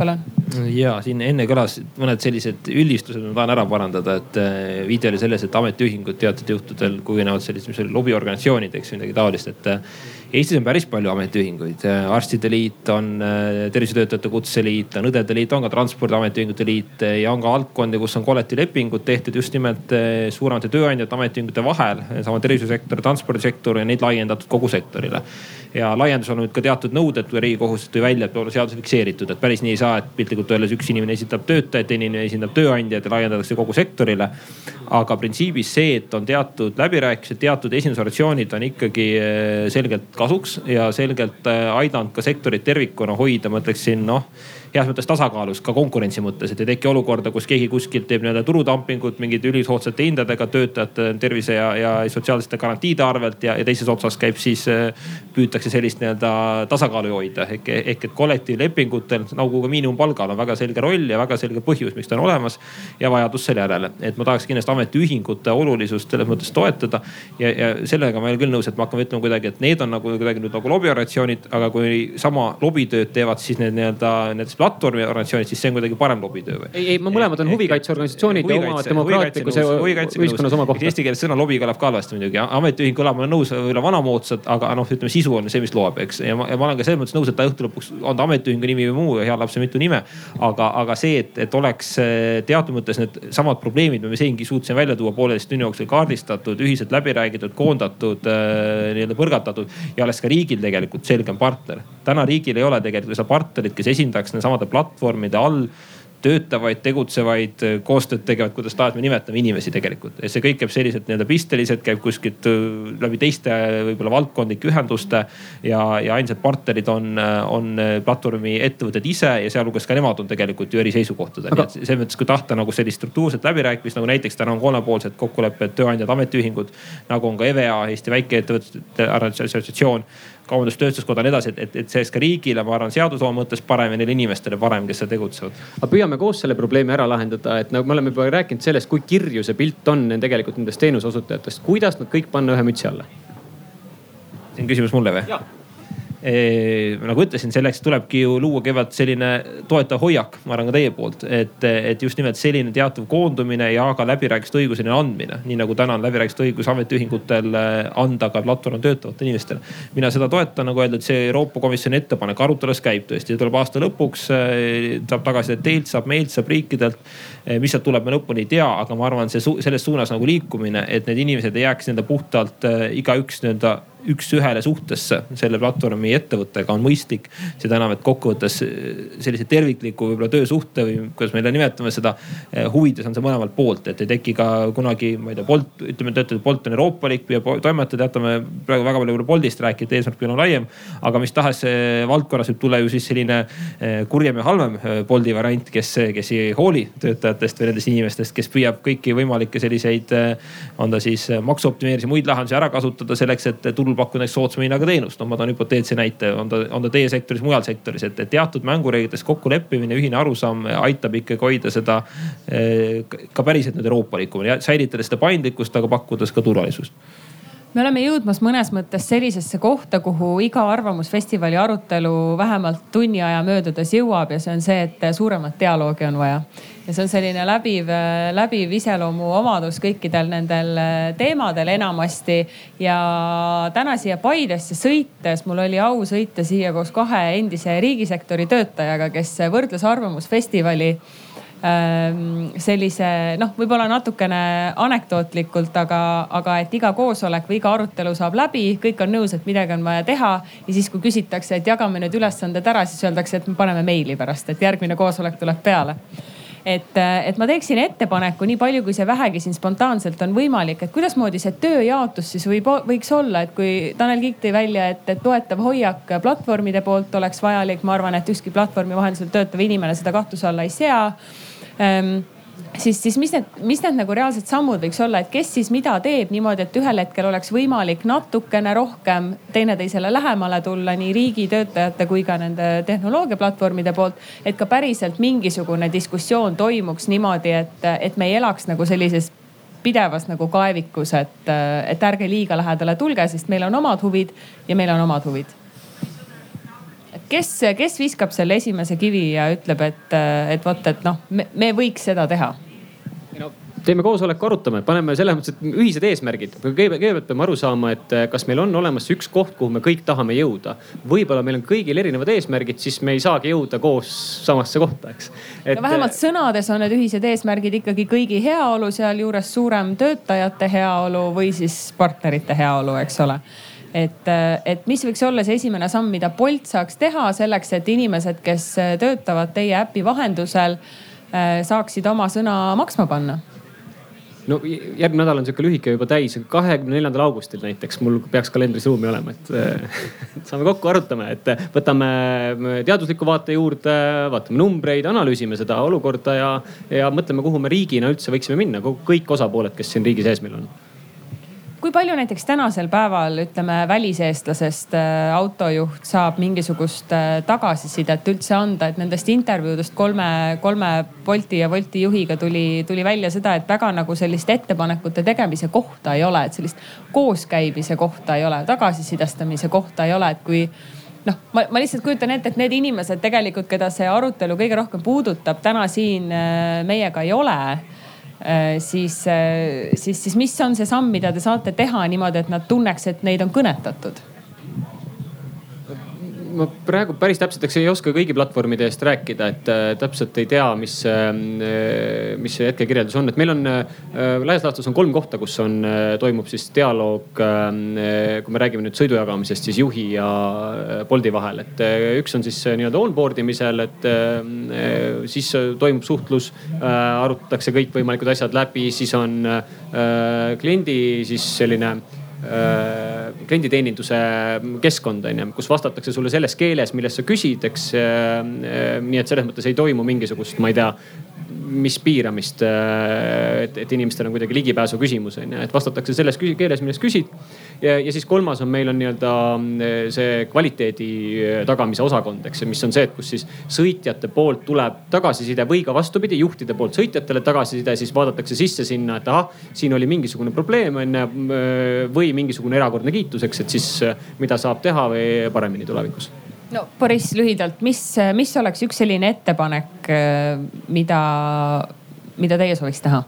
Palun ja siin enne kõlas mõned sellised üldistused, ma tahan ära parandada, et äh, viide oli selles, et ametiühingud teatud juhtudel kujunevad sellised, mis oli lobiorganisatsioonid, eks ju midagi taolist, et Eestis on päris palju ametiühinguid, arstide liit on, tervisetöötajate kutseliit on, õdede liit on ka transpordiametiühingute liit ja on ka valdkondi, kus on kollektiivlepingud tehtud just nimelt suuremate tööandjate ametiühingute vahel. sama tervishoiusektor, transpordisektor ja neid laiendatud kogu sektorile. Ja laiendus on nüüd ka teatud nõuded, riigikohus tõi välja, et peab olema seaduses fikseeritud, et päris nii ei saa, et piltlikult öeldes üks inimene esindab töötajaid, teine inimene esindab tööandjaid ja laiendatakse kogu sektorile. aga printsiibis see, et on teatud läbirääkimised, teatud esindusorganisatsioonid on ikkagi eh, selgelt kasuks ja selgelt äh, aidanud ka sektorit tervikuna hoida, ma ütleksin noh heas mõttes tasakaalus ka konkurentsi mõttes, et ei teki olukorda, kus keegi kuskilt teeb nii-öelda turudumpingut mingite ülisoodsate hindadega töötajate tervise ja, ja sotsiaalsete garantiide arvelt ja, ja teises otsas käib siis, äh, püütakse sellist nii-öelda tasakaalu hoida. ehk, ehk et kollektiivlepingutel nagu ka miinimumpalgal on väga selge roll ja väga selge põhjus, miks ta on olemas ja vajadus selle järele. et ma tahaks kindlasti ametiühingute olulisust selles mõttes toetada ja, ja sellega ma ei ole küll nõus, et me hakkame ütlema kuidagi, et need on nagu kuidagi nüüd nagu lobiorganisatsioonid, aga kui sama lobitööd teevad siis need nii-öelda nendes platvormiorganisatsioonid, siis see on kuidagi parem lobitöö või? ei, ei, mõlemad on huvikaitseorganisatsioonid ja omavad demokraatlikus ühiskonnas oma kohta. Eesti keeles sõna lobi kõlab ka halvasti muidugi, ametiühing kõlab, ma olen nõus, võib-olla vanamoodsalt, aga noh, ütleme sisu on see, mis loeb, eks. ja ma, ja ma olen ka selles mõttes nõus, et ta õhtu lõpuks on ta ametiühingu nimi või muu ja heal lapsel mitu nime. aga, aga see, et, et oleks eh, teatud mõttes needsamad probleemid, me siingi suutsime välja tuua pooleteist tunni jooksul kaardistatud, ühiselt läbi räägitud, koondatud, eh, nii-öelda põrgatatud ja oleks ka riigil tegelikult selgem partner. täna riigil ei ole tegelikult seda partnerit, kes esindaks samade platvormide all töötavaid, tegutsevaid, koostööd tegevaid, kuidas tahes me nimetame inimesi tegelikult. ja see kõik käib selliselt nii-öelda pisteliselt, käib kuskilt äh, läbi teiste võib-olla valdkondlike ühenduste. ja, ja ainsad partnerid on, on platvormi ettevõtted ise ja sealhulgas ka nemad on tegelikult ju eri seisukohtadel Aga.... selles mõttes, kui tahta nagu sellist struktuurset läbirääkimist nagu näiteks täna on kolmepoolsed kokkulepped tööandjad, ametiühingud. nagu on ka EVEA, Eesti Väikeettevõtete Assotsiatsioon kaubandus-tööstuskoda ja nii edasi, et, et, et see oleks ka riigile, ma arvan, seadusloome mõttes parem ja neile inimestele parem, kes seal tegutsevad. aga püüame koos selle probleemi ära lahendada, et nagu me oleme juba rääkinud sellest, kui kirju see pilt on tegelikult nendest teenuseosutajatest, kuidas nad kõik panna ühe mütsi alla? see on küsimus mulle või? Nagu ütlesin, selleks tulebki ju luua kõigepealt selline toetav hoiak, ma arvan ka teie poolt, et, et just nimelt selline teatav koondumine ja ka läbirääkimiste õiguseni andmine, nii nagu täna on läbirääkimiste õigus ametiühingutel äh, anda ka platvormil töötavatele inimestele. mina seda toetan, nagu öeldud, see Euroopa Komisjoni ettepanek arutelus käib tõesti, tuleb aasta lõpuks, äh, saab tagasisidet teilt, saab meilt, saab riikidelt. Äh, mis sealt tuleb, me lõpuni ei tea, aga ma arvan, see selles suunas nagu liikumine, et need inimesed ei jääks nii-öelda puhtalt igaüks nii-öelda üks-ühele suhtesse selle platvormi ettevõttega on mõistlik. seda enam, et kokkuvõttes eh, sellise tervikliku võib-olla töösuhte või kuidas me nimetame seda eh, huvides on see mõlemalt poolt, et ei teki ka kunagi, ma ei tea, Bolt, ütleme, te ütlete, et Bolt on euroopalik, püüab toimetada, jätame praegu väga palju Boltist rääkida, eesmärk olema laiem. aga mis tahes eh, valdkonnas võib tulla ju siis selline kurjem ja halvem Bolti variant, kes, kes ei hooli töötajatest või nendest inimestest, kes püüab kõiki võimalikke selliseid, on ta siis maksu optimeerimise muid lahendusi ära kasutada selleks, et tulla turul pakkuda näiteks soodsama hinnaga teenust. no ma toon hüpoteetse näite, on ta, on ta teie sektoris, mujal sektoris, et teatud mängureeglites kokkuleppimine, ühine arusaam aitab ikkagi hoida seda eh, ka päriselt nüüd euroopalikumana, säilitades seda paindlikkust, aga pakkudes ka turvalisust me oleme jõudmas mõnes mõttes sellisesse kohta, kuhu iga Arvamusfestivali arutelu vähemalt tunni aja möödudes jõuab ja see on see, et suuremat dialoogi on vaja. ja see on selline läbiv, läbiv iseloomuomadus kõikidel nendel teemadel enamasti. ja täna siia Paidesse sõites, mul oli au sõita siia koos kahe endise riigisektori töötajaga, kes võrdles Arvamusfestivali sellise noh, võib-olla natukene anekdootlikult, aga, aga et iga koosolek või iga arutelu saab läbi, kõik on nõus, et midagi on vaja teha. ja siis, kui küsitakse, et jagame need ülesanded ära, siis öeldakse, et me paneme meili pärast, et järgmine koosolek tuleb peale. Et, et ma teeksin ettepaneku, nii palju kui see vähegi siin spontaanselt on võimalik, et kuidasmoodi see tööjaotus siis võib, võiks olla, et kui Tanel Kiik tõi välja, et, et toetav hoiak platvormide poolt oleks vajalik, ma arvan, et ükski platvormi vahendusel töötav inimene seda kahtluse alla ei sea siis, siis mis need, mis need nagu reaalsed sammud võiks olla, et kes siis mida teeb niimoodi, et ühel hetkel oleks võimalik natukene rohkem teineteisele lähemale tulla nii riigitöötajate kui ka nende tehnoloogiaplatvormide poolt. et ka päriselt mingisugune diskussioon toimuks niimoodi, et, et me ei elaks nagu sellises pidevas nagu kaevikus, et, et ärge liiga lähedale tulge, sest meil on omad huvid ja meil on omad huvid kes, kes viskab selle esimese kivi ja ütleb, et, et vot, et noh, me võiks seda teha? no teeme koosoleku, arutame, paneme selles mõttes, et ühised eesmärgid. kõigepealt peame aru saama, et kas meil on olemas üks koht, kuhu me kõik tahame jõuda. võib-olla meil on kõigil erinevad eesmärgid, siis me ei saagi jõuda koos samasse kohta, eks. Et... no vähemalt sõnades on need ühised eesmärgid ikkagi kõigi heaolu, sealjuures suurem töötajate heaolu või siis partnerite heaolu, eks ole et, et mis võiks olla see esimene samm, mida Bolt saaks teha selleks, et inimesed, kes töötavad teie äpi vahendusel, äh, saaksid oma sõna maksma panna? no järgmine nädal on sihuke lühike juba täis, kahekümne neljandal augustil näiteks mul peaks kalendris ruumi olema, et äh, saame kokku, arutame, et võtame teadusliku vaate juurde, vaatame numbreid, analüüsime seda olukorda ja, ja mõtleme, kuhu me riigina üldse võiksime minna, kõik osapooled, kes siin riigi sees meil on kui palju näiteks tänasel päeval ütleme väliseestlasest äh, autojuht saab mingisugust äh, tagasisidet üldse anda, et nendest intervjuudest kolme, kolme Bolti ja Wolti juhiga tuli, tuli välja seda, et väga nagu sellist ettepanekute tegemise kohta ei ole, et sellist kooskäimise kohta ei ole, tagasisidestamise kohta ei ole, et kui noh, ma, ma lihtsalt kujutan ette, et need inimesed tegelikult, keda see arutelu kõige rohkem puudutab, täna siin äh, meiega ei ole siis, äh, siis, siis mis on see samm, mida te saate teha niimoodi, et nad tunneks, et neid on kõnetatud? Ma praegu päris täpselt, eks ei oska kõigi platvormide eest rääkida, et äh, täpselt ei tea, mis äh,, mis see hetkekirjeldus on, et meil on äh, laias laastus on kolm kohta, kus on toimub siis dialoog äh,. kui me räägime nüüd sõidujagamisest, siis juhi ja Bolti vahel, et üks on siis nii-öelda onboard imisel, et äh, siis toimub suhtlus arutatakse kõikvõimalikud asjad läbi, siis on kliendi siis selline klienditeeninduse keskkond on ju, kus vastatakse sulle selles keeles, milles sa küsid, eks. Äh, nii et selles mõttes ei toimu mingisugust, ma ei tea, mis piiramist, äh, et, et inimestel on kuidagi ligipääsu küsimus on ju, et vastatakse selles keeles, milles küsid. Ja, ja siis kolmas on meil on nii-öelda see kvaliteedi tagamise osakond, eks ju, mis on see, et kus siis sõitjate poolt tuleb tagasiside või ka vastupidi, juhtide poolt sõitjatele tagasiside, siis vaadatakse sisse sinna, et ahah, siin oli mingisugune probleem on ju või mingisugune erakordne kiitus, eks, et siis mida saab teha või paremini tulevikus no Boris, lühidalt, mis, mis oleks üks selline ettepanek, mida, mida teie sooviks teha?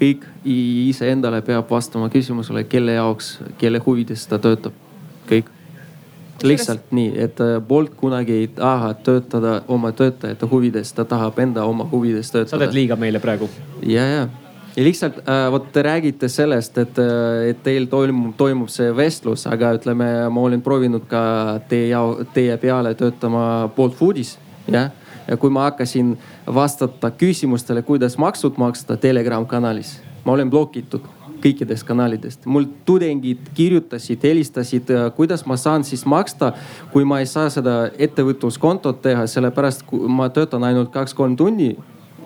Kõik iseendale peab vastama küsimusele, kelle jaoks, kelle huvides ta töötab. kõik. lihtsalt nii, et äh, Bolt kunagi ei taha töötada oma töötajate huvides, ta tahab enda oma huvides töötada. sa teed liiga meile praegu. ja, ja ja lihtsalt äh, vot te räägite sellest, et, äh, et teil toimub, toimub see vestlus, aga ütleme, ma olen proovinud ka teie, teie peale töötama Bolt Foodis, jah. Kui ma hakkasin vastata küsimustele, kuidas maksud maksta Telegram kanalis, ma olen blokitud kõikidest kanalidest. mul tudengid kirjutasid, helistasid, äh, kuidas ma saan siis maksta, kui ma ei saa seda ettevõtluskontot teha, sellepärast ma töötan ainult kaks-kolm tundi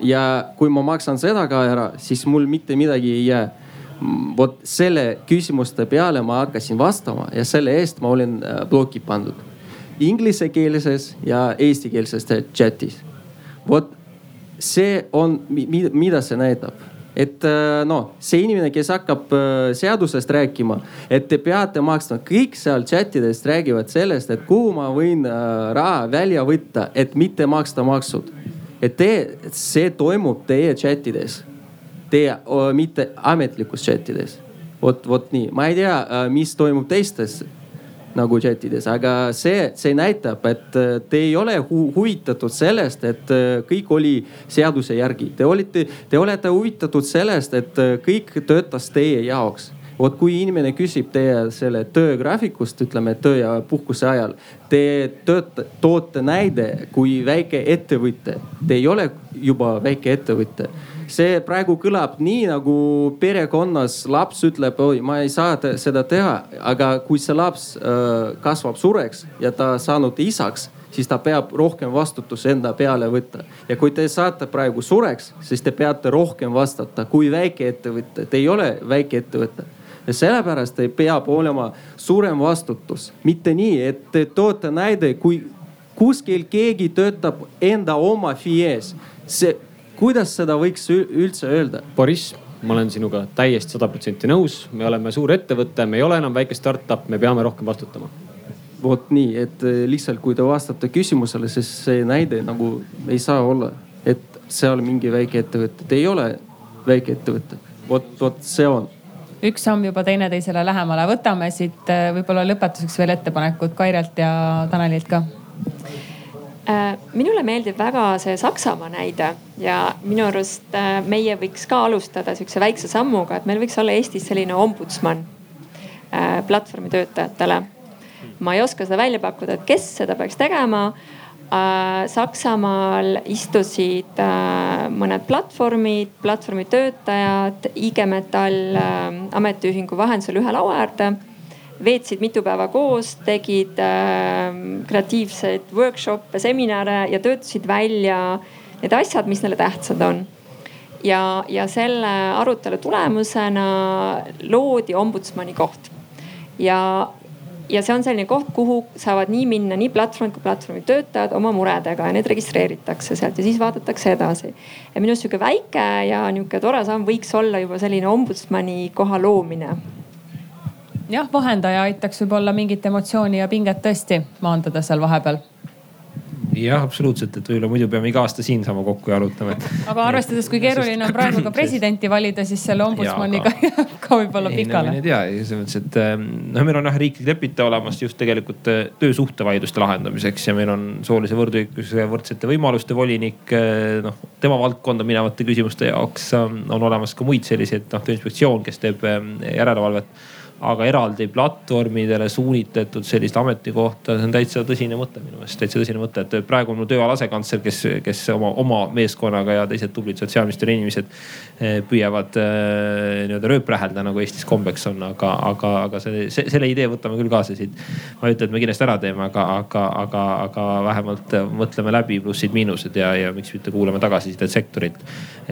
ja kui ma maksan seda ka ära, siis mul mitte midagi ei jää. vot selle küsimuste peale ma hakkasin vastama ja selle eest ma olin äh, bloki pandud. Inglisekeelses ja eestikeelses chatis. vot see on, mida see näitab et äh, noh, see inimene, kes hakkab äh, seadusest rääkima, et te peate maksma, kõik seal chat idest räägivad sellest, et kuhu ma võin raha välja võtta, et mitte maksta maksud et te, see toimub teie chat ides, teie, mitte ametlikus chat ides. vot, vot nii, ma ei tea, mis toimub teistes nagu chat ides, aga see, see näitab, et te ei ole hu huvitatud sellest, et kõik oli seaduse järgi. Te olite, te olete huvitatud sellest, et kõik töötas teie jaoks. Vot kui inimene küsib teie selle töögraafikust, ütleme töö ja puhkuse ajal, te tööte, toote näide kui väike ettevõte, te ei ole juba väike ettevõte see praegu kõlab nii nagu perekonnas laps ütleb, oi, ma ei saa te seda teha, aga kui see laps äh, kasvab sureks ja ta saanud isaks, siis ta peab rohkem vastutuse enda peale võtta. ja kui te saate praegu sureks, siis te peate rohkem vastata. Kui väikeettevõte, te ei ole väikeettevõte ja sellepärast peab olema suurem vastutus, mitte nii, et te toote näide, kui kuskil keegi töötab enda oma FIE-s, see, kuidas seda võiks üldse öelda? Boriss, ma olen sinuga täiesti sada protsenti nõus, me oleme suur ettevõte, me ei ole enam väike startup, me peame rohkem vastutama vot nii, et eh, lihtsalt kui te vastate küsimusele, siis see näide nagu ei saa olla, et seal mingi väikeettevõte, te ei ole väikeettevõte. vot, vot see on üks samm juba teineteisele lähemale. võtame siit äh, võib-olla lõpetuseks veel ettepanekud Kairelt ja Tanelilt ka äh, minule meeldib väga see Saksamaa näide ja minu arust äh, meie võiks ka alustada sihukese väikse sammuga, et meil võiks olla Eestis selline ombudsman platvormi töötajatele. ma ei oska seda välja pakkuda, et kes seda peaks tegema Äh, Saksamaal istusid äh, mõned platvormid, platvormi töötajad IG Metall äh, ametiühingu vahendusel ühe laua äärde. Veetsid mitu päeva koos, tegid kreatiivseid workshop'e, seminare ja töötasid välja need asjad, mis neile tähtsad on ja, ja selle arutelu tulemusena loodi ombudsmani koht. ja, ja see on selline koht, kuhu saavad nii minna nii platvormid kui platvormi töötajad oma muredega ja need registreeritakse sealt ja siis vaadatakse edasi. ja minu arust sihuke väike ja nihuke tore samm võiks olla juba selline ombudsmani koha loomine. Jah, vahendaja aitaks võib-olla mingit emotsiooni ja pinget tõesti maandada seal vahepeal jah, absoluutselt, et võib-olla muidu peame iga aasta siinsaama kokku ja arutama, et. aga arvestades, kui keeruline on praegu ka presidenti valida, siis selle ombudsmaniga jääb ka võib-olla pikale. ei no, tea, selles mõttes, et ähm, noh, meil on jah riiklik lepitaja olemas just tegelikult äh, töösuhtevaidluste lahendamiseks ja meil on soolise võrdõiguslikkuse võrdsete võimaluste volinik. Äh, noh, tema valdkonda minevate küsimuste jaoks ähm, on olemas ka muid selliseid, noh, tööinspektsioon, kes teeb ähm, järelevalvet aga eraldi platvormidele suunitletud sellist ametikohta, see on täitsa tõsine mõte minu meelest, täitsa tõsine mõte, et praegu on mul tööal asekantsler, kes, kes oma, oma meeskonnaga ja teised tublid sotsiaalministeeriumi inimesed eh, püüavad äh, nii-öelda rööprähelda, nagu Eestis kombeks on, aga, aga, aga selle, selle idee võtame küll kaasa siit. ma ei ütle, et me kindlasti ära teeme, aga, aga, aga, aga vähemalt mõtleme läbi plussid-miinused ja, ja miks mitte kuulame tagasisidet sektorilt.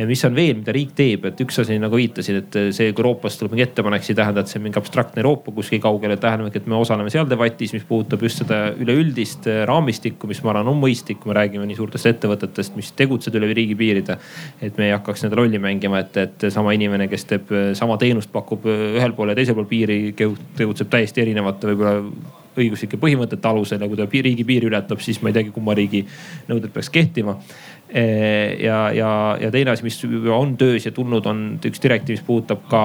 mis on veel, mida riik teeb, et üks asi nagu viitasin, et see, kui Euroopast tuleb mingi ettepanek, see ei tähenda, et see mingi abstraktne Euroopa kuskil kaugele tähendab, et me osaleme seal debatis, mis puudutab just seda üleüldist äh, raamistikku, mis ma arvan on mõistlik, kui me räägime nii suurtest ettevõtetest, mis tegutsevad üle riigipiiride. et me ei hakkaks nende rolli mängima, et, et sama inimene, kes teeb sama teenust, pakub ühel pool ja teisel pool piiri, tegutseb täiesti erinevate võib-olla õiguslike põhimõtete alusel ja kui ta riigi piiri ületab, siis ma ei teagi, kumma riigi nõuded peaks kehtima ja, ja, ja teine asi, mis on töös ja tulnud, on üks direktiiv, mis puudutab ka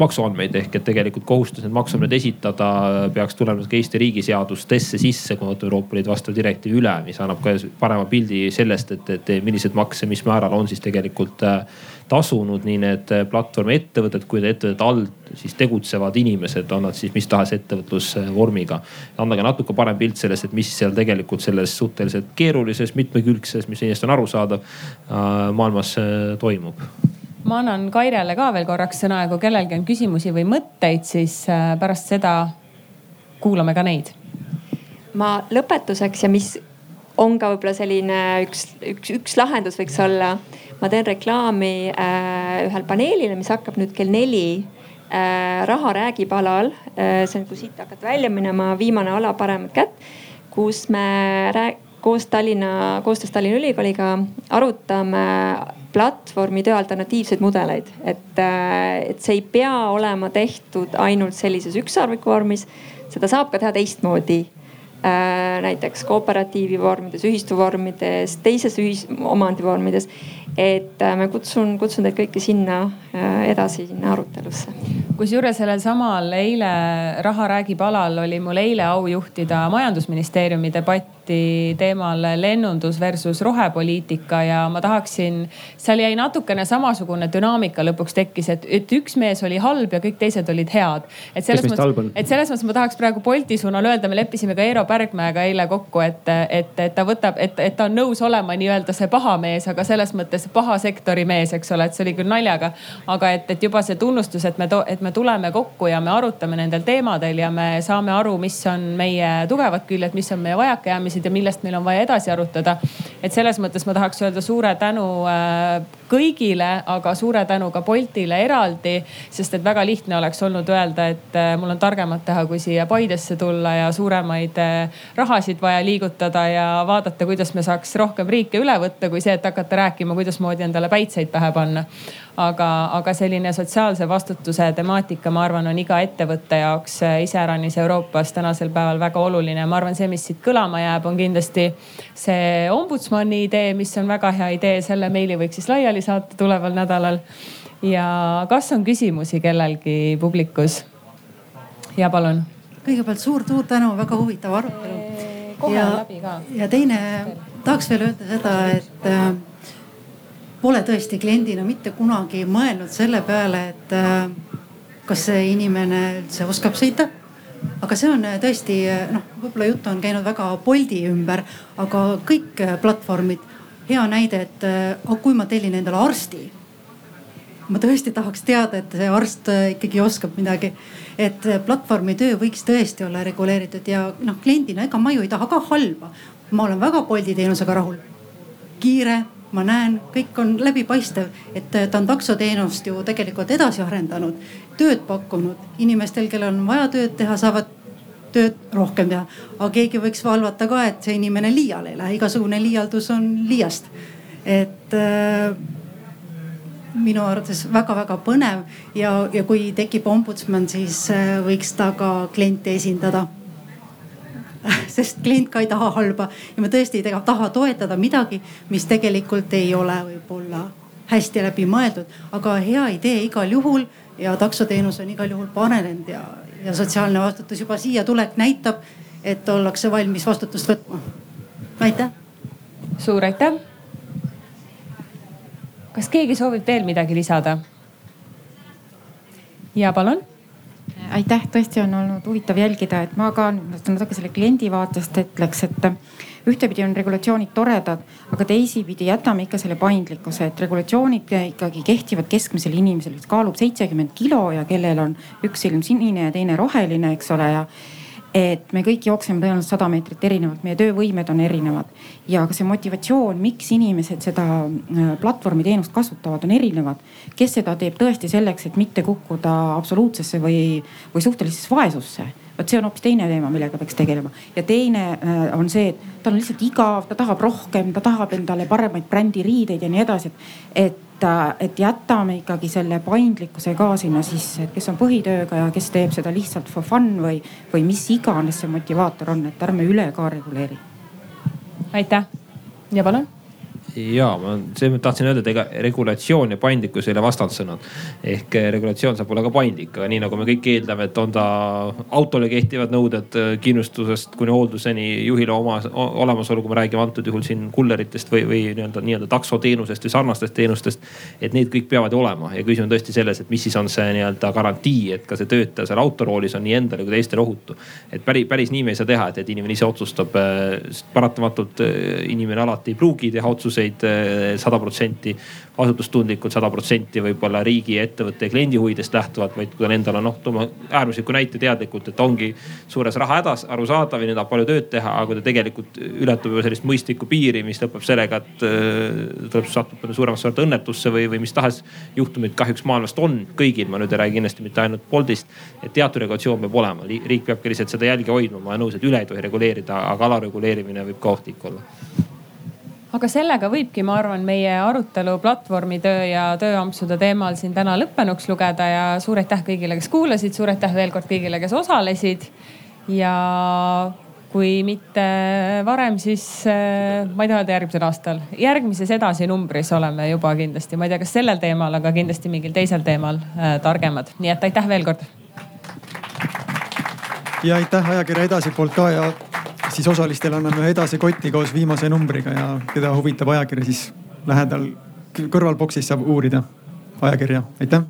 maksuandmeid ehk et tegelikult kohustus need maksuandmed esitada peaks tulema ka Eesti riigiseadustesse sisse, kui võtab Euroopa Liidu vastav direktiiv üle, mis annab ka parema pildi sellest, et, et milliseid makse, mis määral on siis tegelikult äh, tasunud nii need platvormi ettevõtted kui ettevõtete all siis tegutsevad inimesed, on nad siis mis tahes ettevõtlusvormiga. anda ka natuke parem pilt sellest, et mis seal tegelikult selles suhteliselt keerulises, mitmekülgses, mis inimesest on arusaadav, äh, maailmas äh, toimub ma annan Kairele ka veel korraks sõna ja kui kellelgi on küsimusi või mõtteid, siis äh, pärast seda kuulame ka neid. ma lõpetuseks ja mis on ka võib-olla selline üks, üks, üks lahendus võiks olla. ma teen reklaami äh, ühel paneelile, mis hakkab nüüd kell neli äh,. raha räägib alal äh,, see on, kui siit hakata välja minema, viimane ala paremat kätt, kus me räägime koos Tallinna, koostöös Tallinna Ülikooliga arutame platvormi töö alternatiivseid mudeleid. et, äh, et see ei pea olema tehtud ainult sellises ükssarviku vormis, seda saab ka teha teistmoodi äh, näiteks kooperatiivi vormides, ühistuvormides, teises ühisomandi vormides. et äh, ma kutsun, kutsun teid kõiki sinna edasi sinna arutelusse kusjuures sellel samal eile Raha räägib alal oli mul eile au juhtida majandusministeeriumi debatti teemal lennundus versus rohepoliitika ja ma tahaksin, seal jäi natukene samasugune dünaamika lõpuks tekkis, et, et üks mees oli halb ja kõik teised olid head. et selles mõttes, et selles mõttes ma tahaks praegu Bolti suunal öelda, me leppisime ka Eero Pärgmäega eile kokku, et, et, et ta võtab, et, et ta on nõus olema nii-öelda see paha mees, aga selles mõttes paha sektori mees, eks ole, et see oli küll naljaga. Aga et, et juba see tunnustus, et me, et me me tuleme kokku ja me arutame nendel teemadel ja me saame aru, mis on meie tugevad küljed, mis on meie vajakajäämised ja millest meil on vaja edasi arutada. et selles mõttes ma tahaks öelda suure tänu äh, kõigile, aga suure tänu ka Boltile eraldi, sest et väga lihtne oleks olnud öelda, et äh, mul on targemat teha, kui siia Paidesse tulla ja suuremaid äh, rahasid vaja liigutada ja vaadata, kuidas me saaks rohkem riike üle võtta, kui see, et hakata rääkima, kuidasmoodi endale päitseid pähe panna aga, aga selline sotsiaalse vastutuse temaatika, ma arvan, on iga ettevõtte jaoks äh, iseäranis Euroopas tänasel päeval väga oluline. ma arvan, see, mis siit kõlama jääb, on kindlasti see ombudsmani idee, mis on väga hea idee, selle meili võiks siis laiali saata tuleval nädalal. ja kas on küsimusi kellelgi publikus? ja palun. kõigepealt suur-suur tänu, väga huvitav arutelu. kohe ja, läbi ka. ja teine, tahaks veel öelda seda, et äh, pole tõesti kliendina mitte kunagi mõelnud selle peale, et äh, kas see inimene üldse oskab sõita. aga see on äh, tõesti äh, noh, võib-olla jutt on käinud väga Bolti ümber, aga kõik platvormid, hea näide, et kui ma tellin endale arsti ma tõesti tahaks teada, et see arst ikkagi oskab midagi. et platvormi töö võiks tõesti olla reguleeritud ja noh, kliendina, ega ma ju ei taha ka halba. ma olen väga Bolti teenusega rahul. kiire, ma näen, kõik on läbipaistev, et ta on taksoteenust ju tegelikult edasi arendanud, tööd pakkunud. inimestel, kellel on vaja tööd teha, saavad tööd rohkem teha. aga keegi võiks valvata ka, et see inimene liiale ei lähe, igasugune liialdus on liiast. et äh, minu arvates väga-väga põnev ja, ja kui tekib ombudsman, siis äh, võiks ta ka kliente esindada sest klient ka ei taha halba ja me tõesti ei taha toetada midagi, mis tegelikult ei ole võib-olla hästi läbi mõeldud, aga hea idee igal juhul ja taksoteenus on igal juhul paranenud ja, ja sotsiaalne vastutus juba siia tulek näitab, et ollakse valmis vastutust võtma. aitäh. suur aitäh. kas keegi soovib veel midagi lisada? ja palun aitäh, tõesti on olnud huvitav jälgida, et ma ka natuke selle kliendi vaatest ütleks, et ühtepidi on regulatsioonid toredad, aga teisipidi jätame ikka selle paindlikkuse, et regulatsioonid ikkagi kehtivad keskmisele inimesele, kes kaalub seitsekümmend kilo ja kellel on üks silm sinine ja teine roheline, eks ole ja et me kõik jookseme tõenäoliselt sada meetrit erinevalt, meie töövõimed on erinevad ja ka see motivatsioon, miks inimesed seda äh, platvormi teenust kasutavad, on erinevad. kes seda teeb tõesti selleks, et mitte kukkuda absoluutsesse või, või suhtelisesse vaesusse vot see on hoopis teine teema, millega peaks tegelema. ja teine äh, on see, et tal on lihtsalt igav, ta tahab rohkem, ta tahab endale paremaid brändiriideid ja nii edasi, et, et Äh, et jätame ikkagi selle paindlikkuse ka sinna sisse, et kes on põhitööga ja kes teeb seda lihtsalt for fun või, või mis iganes see motivaator on, et ärme üle ka reguleeri. aitäh ja palun ja ma selles mõttes tahtsin öelda, et ega regulatsioon ja paindlikkus ei ole vastandsõnad. ehk eh, regulatsioon saab olla ka paindlik, aga nii nagu me kõik eeldame, et on ta autole kehtivad nõuded eh, kindlustusest kuni hoolduseni, juhile oma olemasolu, kui me räägime antud juhul siin kulleritest või, või nii-öelda, nii-öelda taksoteenusest või sarnastest teenustest. et need kõik peavad ju olema ja küsimus on tõesti selles, et mis siis on see nii-öelda garantii, et ka see töötaja seal autoroolis on nii endale kui teistele ohutu. et päris, päris nii me ei saa teha, et, et inimene ise otsustab. Eh, paratamatult inimene alati ei pruugi teha otsuseid otsuseid eh, sada protsenti vastutustundlikult, sada protsenti võib-olla riigi, ettevõtte ja kliendi huvidest lähtuvalt, vaid kui tal endal on noh, toome äärmusliku näite teadlikult, et ongi suures rahahädas, arusaadav ja tahab palju tööd teha, aga kui ta tegelikult ületab juba sellist mõistlikku piiri, mis lõpeb sellega, et äh, tuleb satub suuremasse sorti õnnetusse või, või mis tahes juhtumid kahjuks maailmast on kõigil, ma nüüd ei räägi kindlasti mitte ainult Boltist. et teatud regulatsioon peab olema, riik peabki lihtsalt seda jälgi hoidma, ma olen nõus, et üle ei tohi reguleerida, aga alareguleerimine võib ka ohtlik olla aga sellega võibki, ma arvan, meie arutelu platvormitöö ja tööampsude teemal siin täna lõppenuks lugeda ja suur aitäh kõigile, kes kuulasid, suur aitäh veel kord kõigile, kes osalesid. ja kui mitte varem, siis äh, ma ei tea öelda järgmisel aastal, järgmises edasinumbris oleme juba kindlasti, ma ei tea, kas sellel teemal, aga kindlasti mingil teisel teemal äh, targemad, nii et aitäh veel kord. ja aitäh ajakirja Edasi poolt ka ja siis osalistele anname edasi koti koos viimase numbriga ja keda huvitab ajakiri, siis lähedal kõrvalboksis saab uurida ajakirja, aitäh.